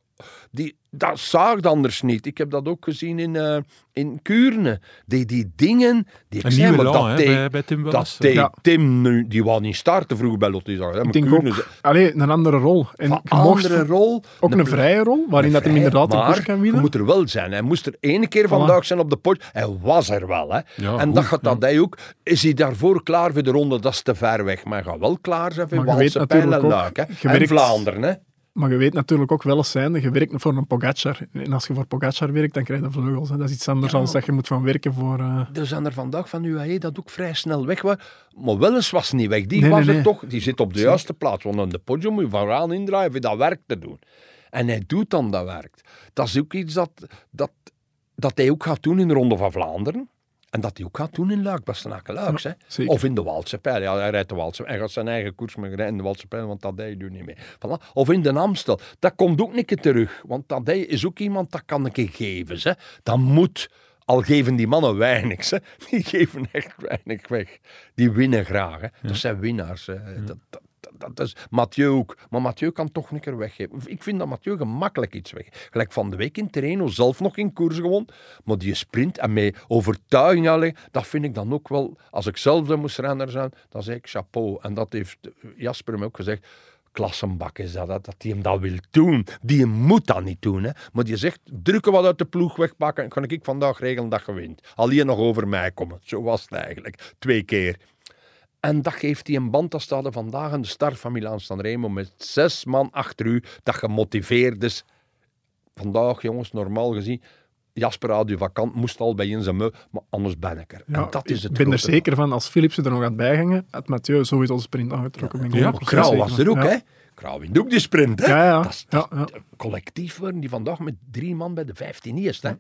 Die, dat zaagt anders niet. Ik heb dat ook gezien in, eh in Kuurne. Die, die dingen... Die ik Een zei, maar dat deed- bij, bij Tim dat deed Ja. Tim nu... Die wou niet starten vroeger bij zag, hè, maar Ik denk Kuurne, ook, allee, een andere rol. En van je mocht andere rol. ook een, vrije rol, waarin dat hij vrij, inderdaad de maar koers kan winnen. moet er wel zijn. Hij moest er ene keer vandaag zijn op de pot. Hij was er wel. Hè. Ja, en goed, dat gaat dat hij ook. Is hij daarvoor klaar voor de ronde? Dat is te ver weg. Maar hij gaat wel klaar zijn voor Walse Pijl en Luik. En Vlaanderen. Hè. Maar je weet natuurlijk ook wel eens zijnde, je werkt voor een Pogacar. En als je voor Pogacar werkt, dan krijg je vleugels. Hè. Dat is iets anders dan dat je moet van werken voor... eh, Er zijn er vandaag van UAE dat ook vrij snel weg was. Maar Welles was niet weg. Die Nee, was nee, er nee. toch. Die zit op de juiste plaats. Want aan de podium moet je vooraan indraaien voor dat werk te doen. En hij doet dan dat werk. Dat is ook iets dat, dat, dat hij ook gaat doen in de Ronde van Vlaanderen. En dat hij ook gaat doen in Luik, Bastenaken Luiks. hè. Of in de Waalse Pijl. Ja, hij rijdt de Waalse Hij gaat zijn eigen koers maar rijden in de Waalse Pijl, want dat hij doet niet mee. Voilà. Of in de Amstel. Dat komt ook keer terug. Want dat hij is ook iemand dat kan een keer geven. Hè. Dat moet. Al geven die mannen weinig. Hè. Die geven echt weinig weg. Die winnen graag. Hè. Dat zijn winnaars. Hè. Dat, dat, dat, is Mathieu ook. Maar Mathieu kan toch een keer weggeven. Ik vind dat Mathieu gemakkelijk iets weg. Gelijk van de week in Terreno zelf nog in koers gewoon. Maar die sprint en met overtuiging alleen, dat vind ik dan ook wel. Als ik zelf de moest renner zijn, dan zeg ik chapeau. En dat heeft Jasper me ook gezegd. Klassenbak is dat, dat, die hem dat wil doen. Die moet dat niet doen. Hè. Maar die zegt, drukken wat uit de ploeg wegpakken en kan ik vandaag regelen dat je wint. Alleen nog over mij komen. Zo was het eigenlijk. Twee keer. En dat geeft hij een band. Dat staat er vandaag aan de start van Milaan Sanremo met zes man achter u. Dat gemotiveerd is. Vandaag, jongens, normaal gezien. Jasper Radio vakant moest al bij in zijn meu, maar anders ben ik er. ja, en dat is het ik ben er zeker van, als Philipsen er nog had bijhangen, had Mathieu sowieso de sprint aangetrokken. Ja, 100% Krauw zeker was er ook, Ja. hè? Krauw wint ook die sprint, hè? Ja, ja. Dat is, dat Ja, is- Collectief worden die vandaag met drie man bij de 15 eerst, hè?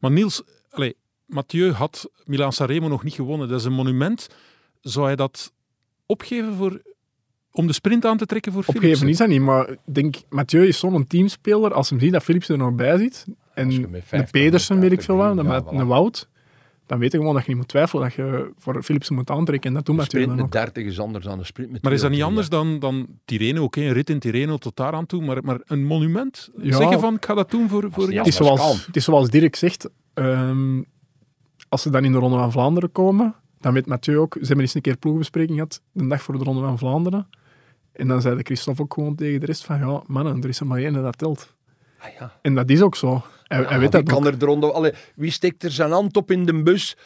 Maar Niels, allee, Mathieu had Milan Sanremo nog niet gewonnen. Dat is een monument. Zou hij dat opgeven voor, om de sprint aan te trekken voor Opgeven Philipsen? is dat niet, maar ik denk, Mathieu is zo'n teamspeler, als hem ziet dat Philipsen er nog bij zit, en 50 Pedersen, weet ik veel wat, en ja, met voilà. een Wout, dan weet je gewoon dat je niet moet twijfelen dat je voor Philipsen moet aantrekken. En dat doet Mathieu sprint dan met ook. 30 is anders dan een sprint met Maar is dat niet 22. anders dan, dan Tirreno? Oké, een rit in Tirreno tot daar aan toe, maar, maar een monument? Ja. Zeggen van, ik ga dat doen voor, voor? Het is, zoals, het is zoals Dirk zegt, ehm, als ze dan in de Ronde van Vlaanderen komen, dan weet Mathieu ook, ze hebben eens een keer ploegbespreking gehad, de dag voor de Ronde van Vlaanderen. En dan zei de Christophe ook gewoon tegen de rest van, ja, mannen, er is er maar één dat telt. Ah, ja. En dat is ook zo. Hij, hij Ja, weet wie dat kan ook. er eronder... Allee, wie steekt er zijn hand op in de bus?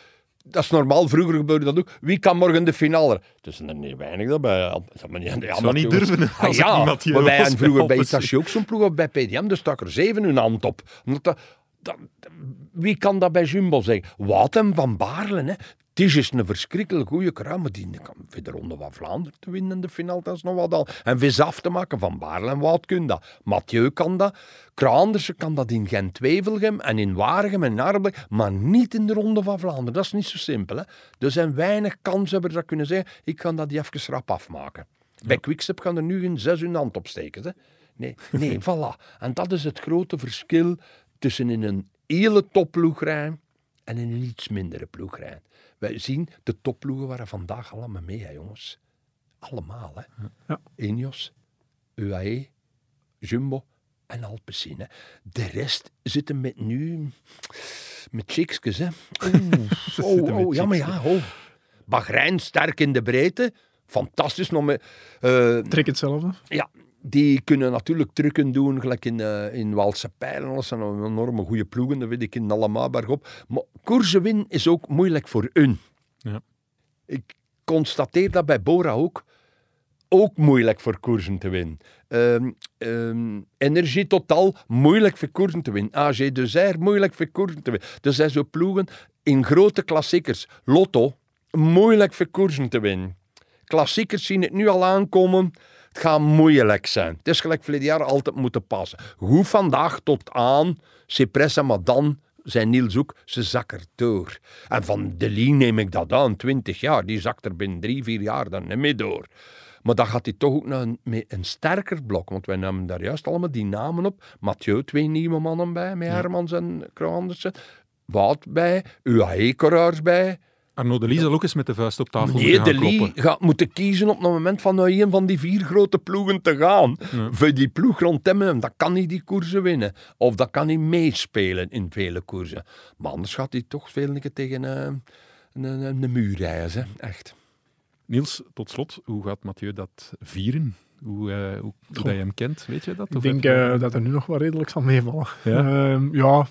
Dat is normaal, vroeger gebeurde dat ook. Wie kan morgen de finale? Het is er niet weinig dat bij... Dat maar niet, ja, zou niet durven, Ah, ja, maar wij vroeger bij. Itachi ook zo'n ploeg of bij PDM, dus stak er zeven hun hand op. Omdat dat, dat, wie kan dat bij Jumbo zeggen? Wouten van Baarle, hè. Het is een verschrikkelijk goede kraam, maar die kan voor de Ronde van Vlaanderen te winnen in de finale, dat is nog wat al. En vis af te maken van Baarle en Wout kun dat. Mathieu kan dat. Kraandersen kan dat in Gent-Wevelgem en in Waregem en in Arbelijk, maar niet in de Ronde van Vlaanderen. Dat is niet zo simpel. Hè. Er zijn weinig kanshebbers dat kunnen zeggen, ik kan dat die even rap afmaken. Bij Quickstep gaan er nu geen zes hun hand op steken. Hè. Nee, nee, voilà. En dat is het grote verschil tussen in een hele topploeg rijden en in een iets mindere ploeg rijden. Wij zien, de topploegen waren vandaag allemaal mee, hè, jongens. Allemaal, hè. Ja. Ineos, UAE, Jumbo en Alpecin. Hè. De rest zitten met nu... Met chicksjes, hè. Oeh, oh, oh, ja, maar ja, oh. Bahrein sterk in de breedte. Fantastisch nog met... eh, Trek hetzelfde. ja, die kunnen natuurlijk trucken doen, gelijk in, eh in Waalse Pijlen. Dat zijn een enorme goede ploegen, dat weet ik in Alamaberg op. Maar koersen winnen is ook moeilijk voor hun. Ja. Ik constateer dat bij Bora ook. Ook moeilijk voor koersen te winnen. Ehm, ehm, Energie Total, moeilijk voor koersen te winnen. AG Dezer, moeilijk voor koersen te winnen. Er zijn zo ploegen in grote klassiekers. Lotto, moeilijk voor koersen te winnen. Klassiekers zien het nu al aankomen. Het gaat moeilijk zijn. Het is gelijk verleden jaar altijd moeten passen. Goed vandaag tot aan Cipressa, maar dan zijn Niels ook, ze zak er door. En van de Lee neem ik dat aan, 20 jaar. Die zakt er binnen drie, vier jaar dan niet meer door. Maar dan gaat hij toch ook naar een, een sterker blok. Want wij namen daar juist allemaal die namen op. Mathieu, twee nieuwe mannen bij, met Hermans en Kroandersen. Wout bij, UAE-coureurs bij. Arno de Lee zal ook eens met de vuist op tafel Nee, moeten de gaan Lee kloppen. gaat moeten kiezen op het moment van naar een van die vier grote ploegen te gaan. Voor die ploeg rond hem, dan kan hij die koersen winnen. Of dan kan hij meespelen in vele koersen. Maar anders gaat hij toch veel keer tegen eh, een, een, een muur reizen. Echt. Niels, tot slot, hoe gaat Mathieu dat vieren? Hoe, eh, hoe, hoe dat je hem kent, weet je dat? Ik denk eh, dat er nu nog wel redelijk zal meevallen. Ja? Ehm, ja,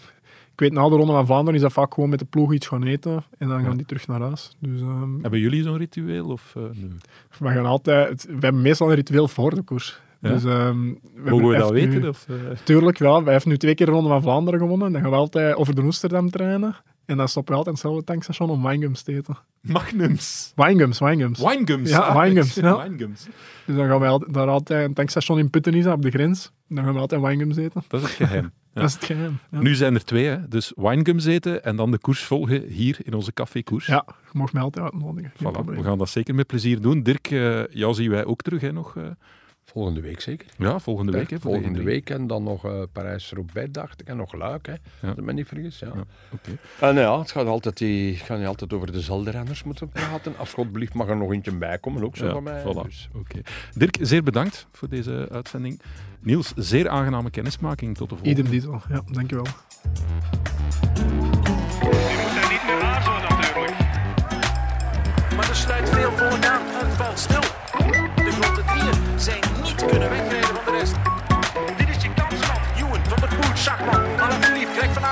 ik weet na de Ronde van Vlaanderen is dat vaak gewoon met de ploeg iets gaan eten en dan Ja. gaan die terug naar huis. Dus ehm, Hebben jullie zo'n ritueel? Of, eh, nee? we gaan altijd, we hebben meestal een ritueel voor de koers. Ja? Dus, ehm, we Mogen we dat weten? Nu, Of, eh? tuurlijk wel. Wij hebben nu twee keer de Ronde van Vlaanderen gewonnen. Dan gaan we altijd over de Oesterdam trainen. En dan stoppen we altijd in hetzelfde tankstation om winegums te eten. Magnums. Winegums, winegums. Winegums. Ja, ah, winegums, ja. winegums. Dus dan gaan we altijd, daar altijd een tankstation in Putten is, op de grens. Dan gaan we altijd winegums eten. Dat is het geheim. Ja. Dat is het geheim. Ja. Nu zijn er twee, hè. dus winegums eten en dan de koers volgen hier in onze café koers. Ja, je mag mij altijd uitnodigen. Voilà, we gaan dat zeker met plezier doen. Dirk, eh, jou zien wij ook terug hè, nog. eh, Volgende week zeker. ja, volgende week. Hè, voor de Volgende Hendrik. week en dan nog eh Parijs-Roubaix, dacht ik. En nog Luik, hè. Als ik me niet vergis. Ja. Ja, oké. En ja, het gaat altijd, die, gaat niet altijd over dezelfde renners moeten praten. Als God blieft mag er nog eentje bij komen, ook zo Ja, van mij. voilà. Dus. Oké. Dirk, zeer bedankt voor deze uitzending. Niels, zeer aangename kennismaking. Tot de volgende. Idem dito. Ja, dankjewel. Kunnen wegrijden van de rest. Dit is je kans, man. Ewan van der Poel, Schachman, Alaphilippe, Greg van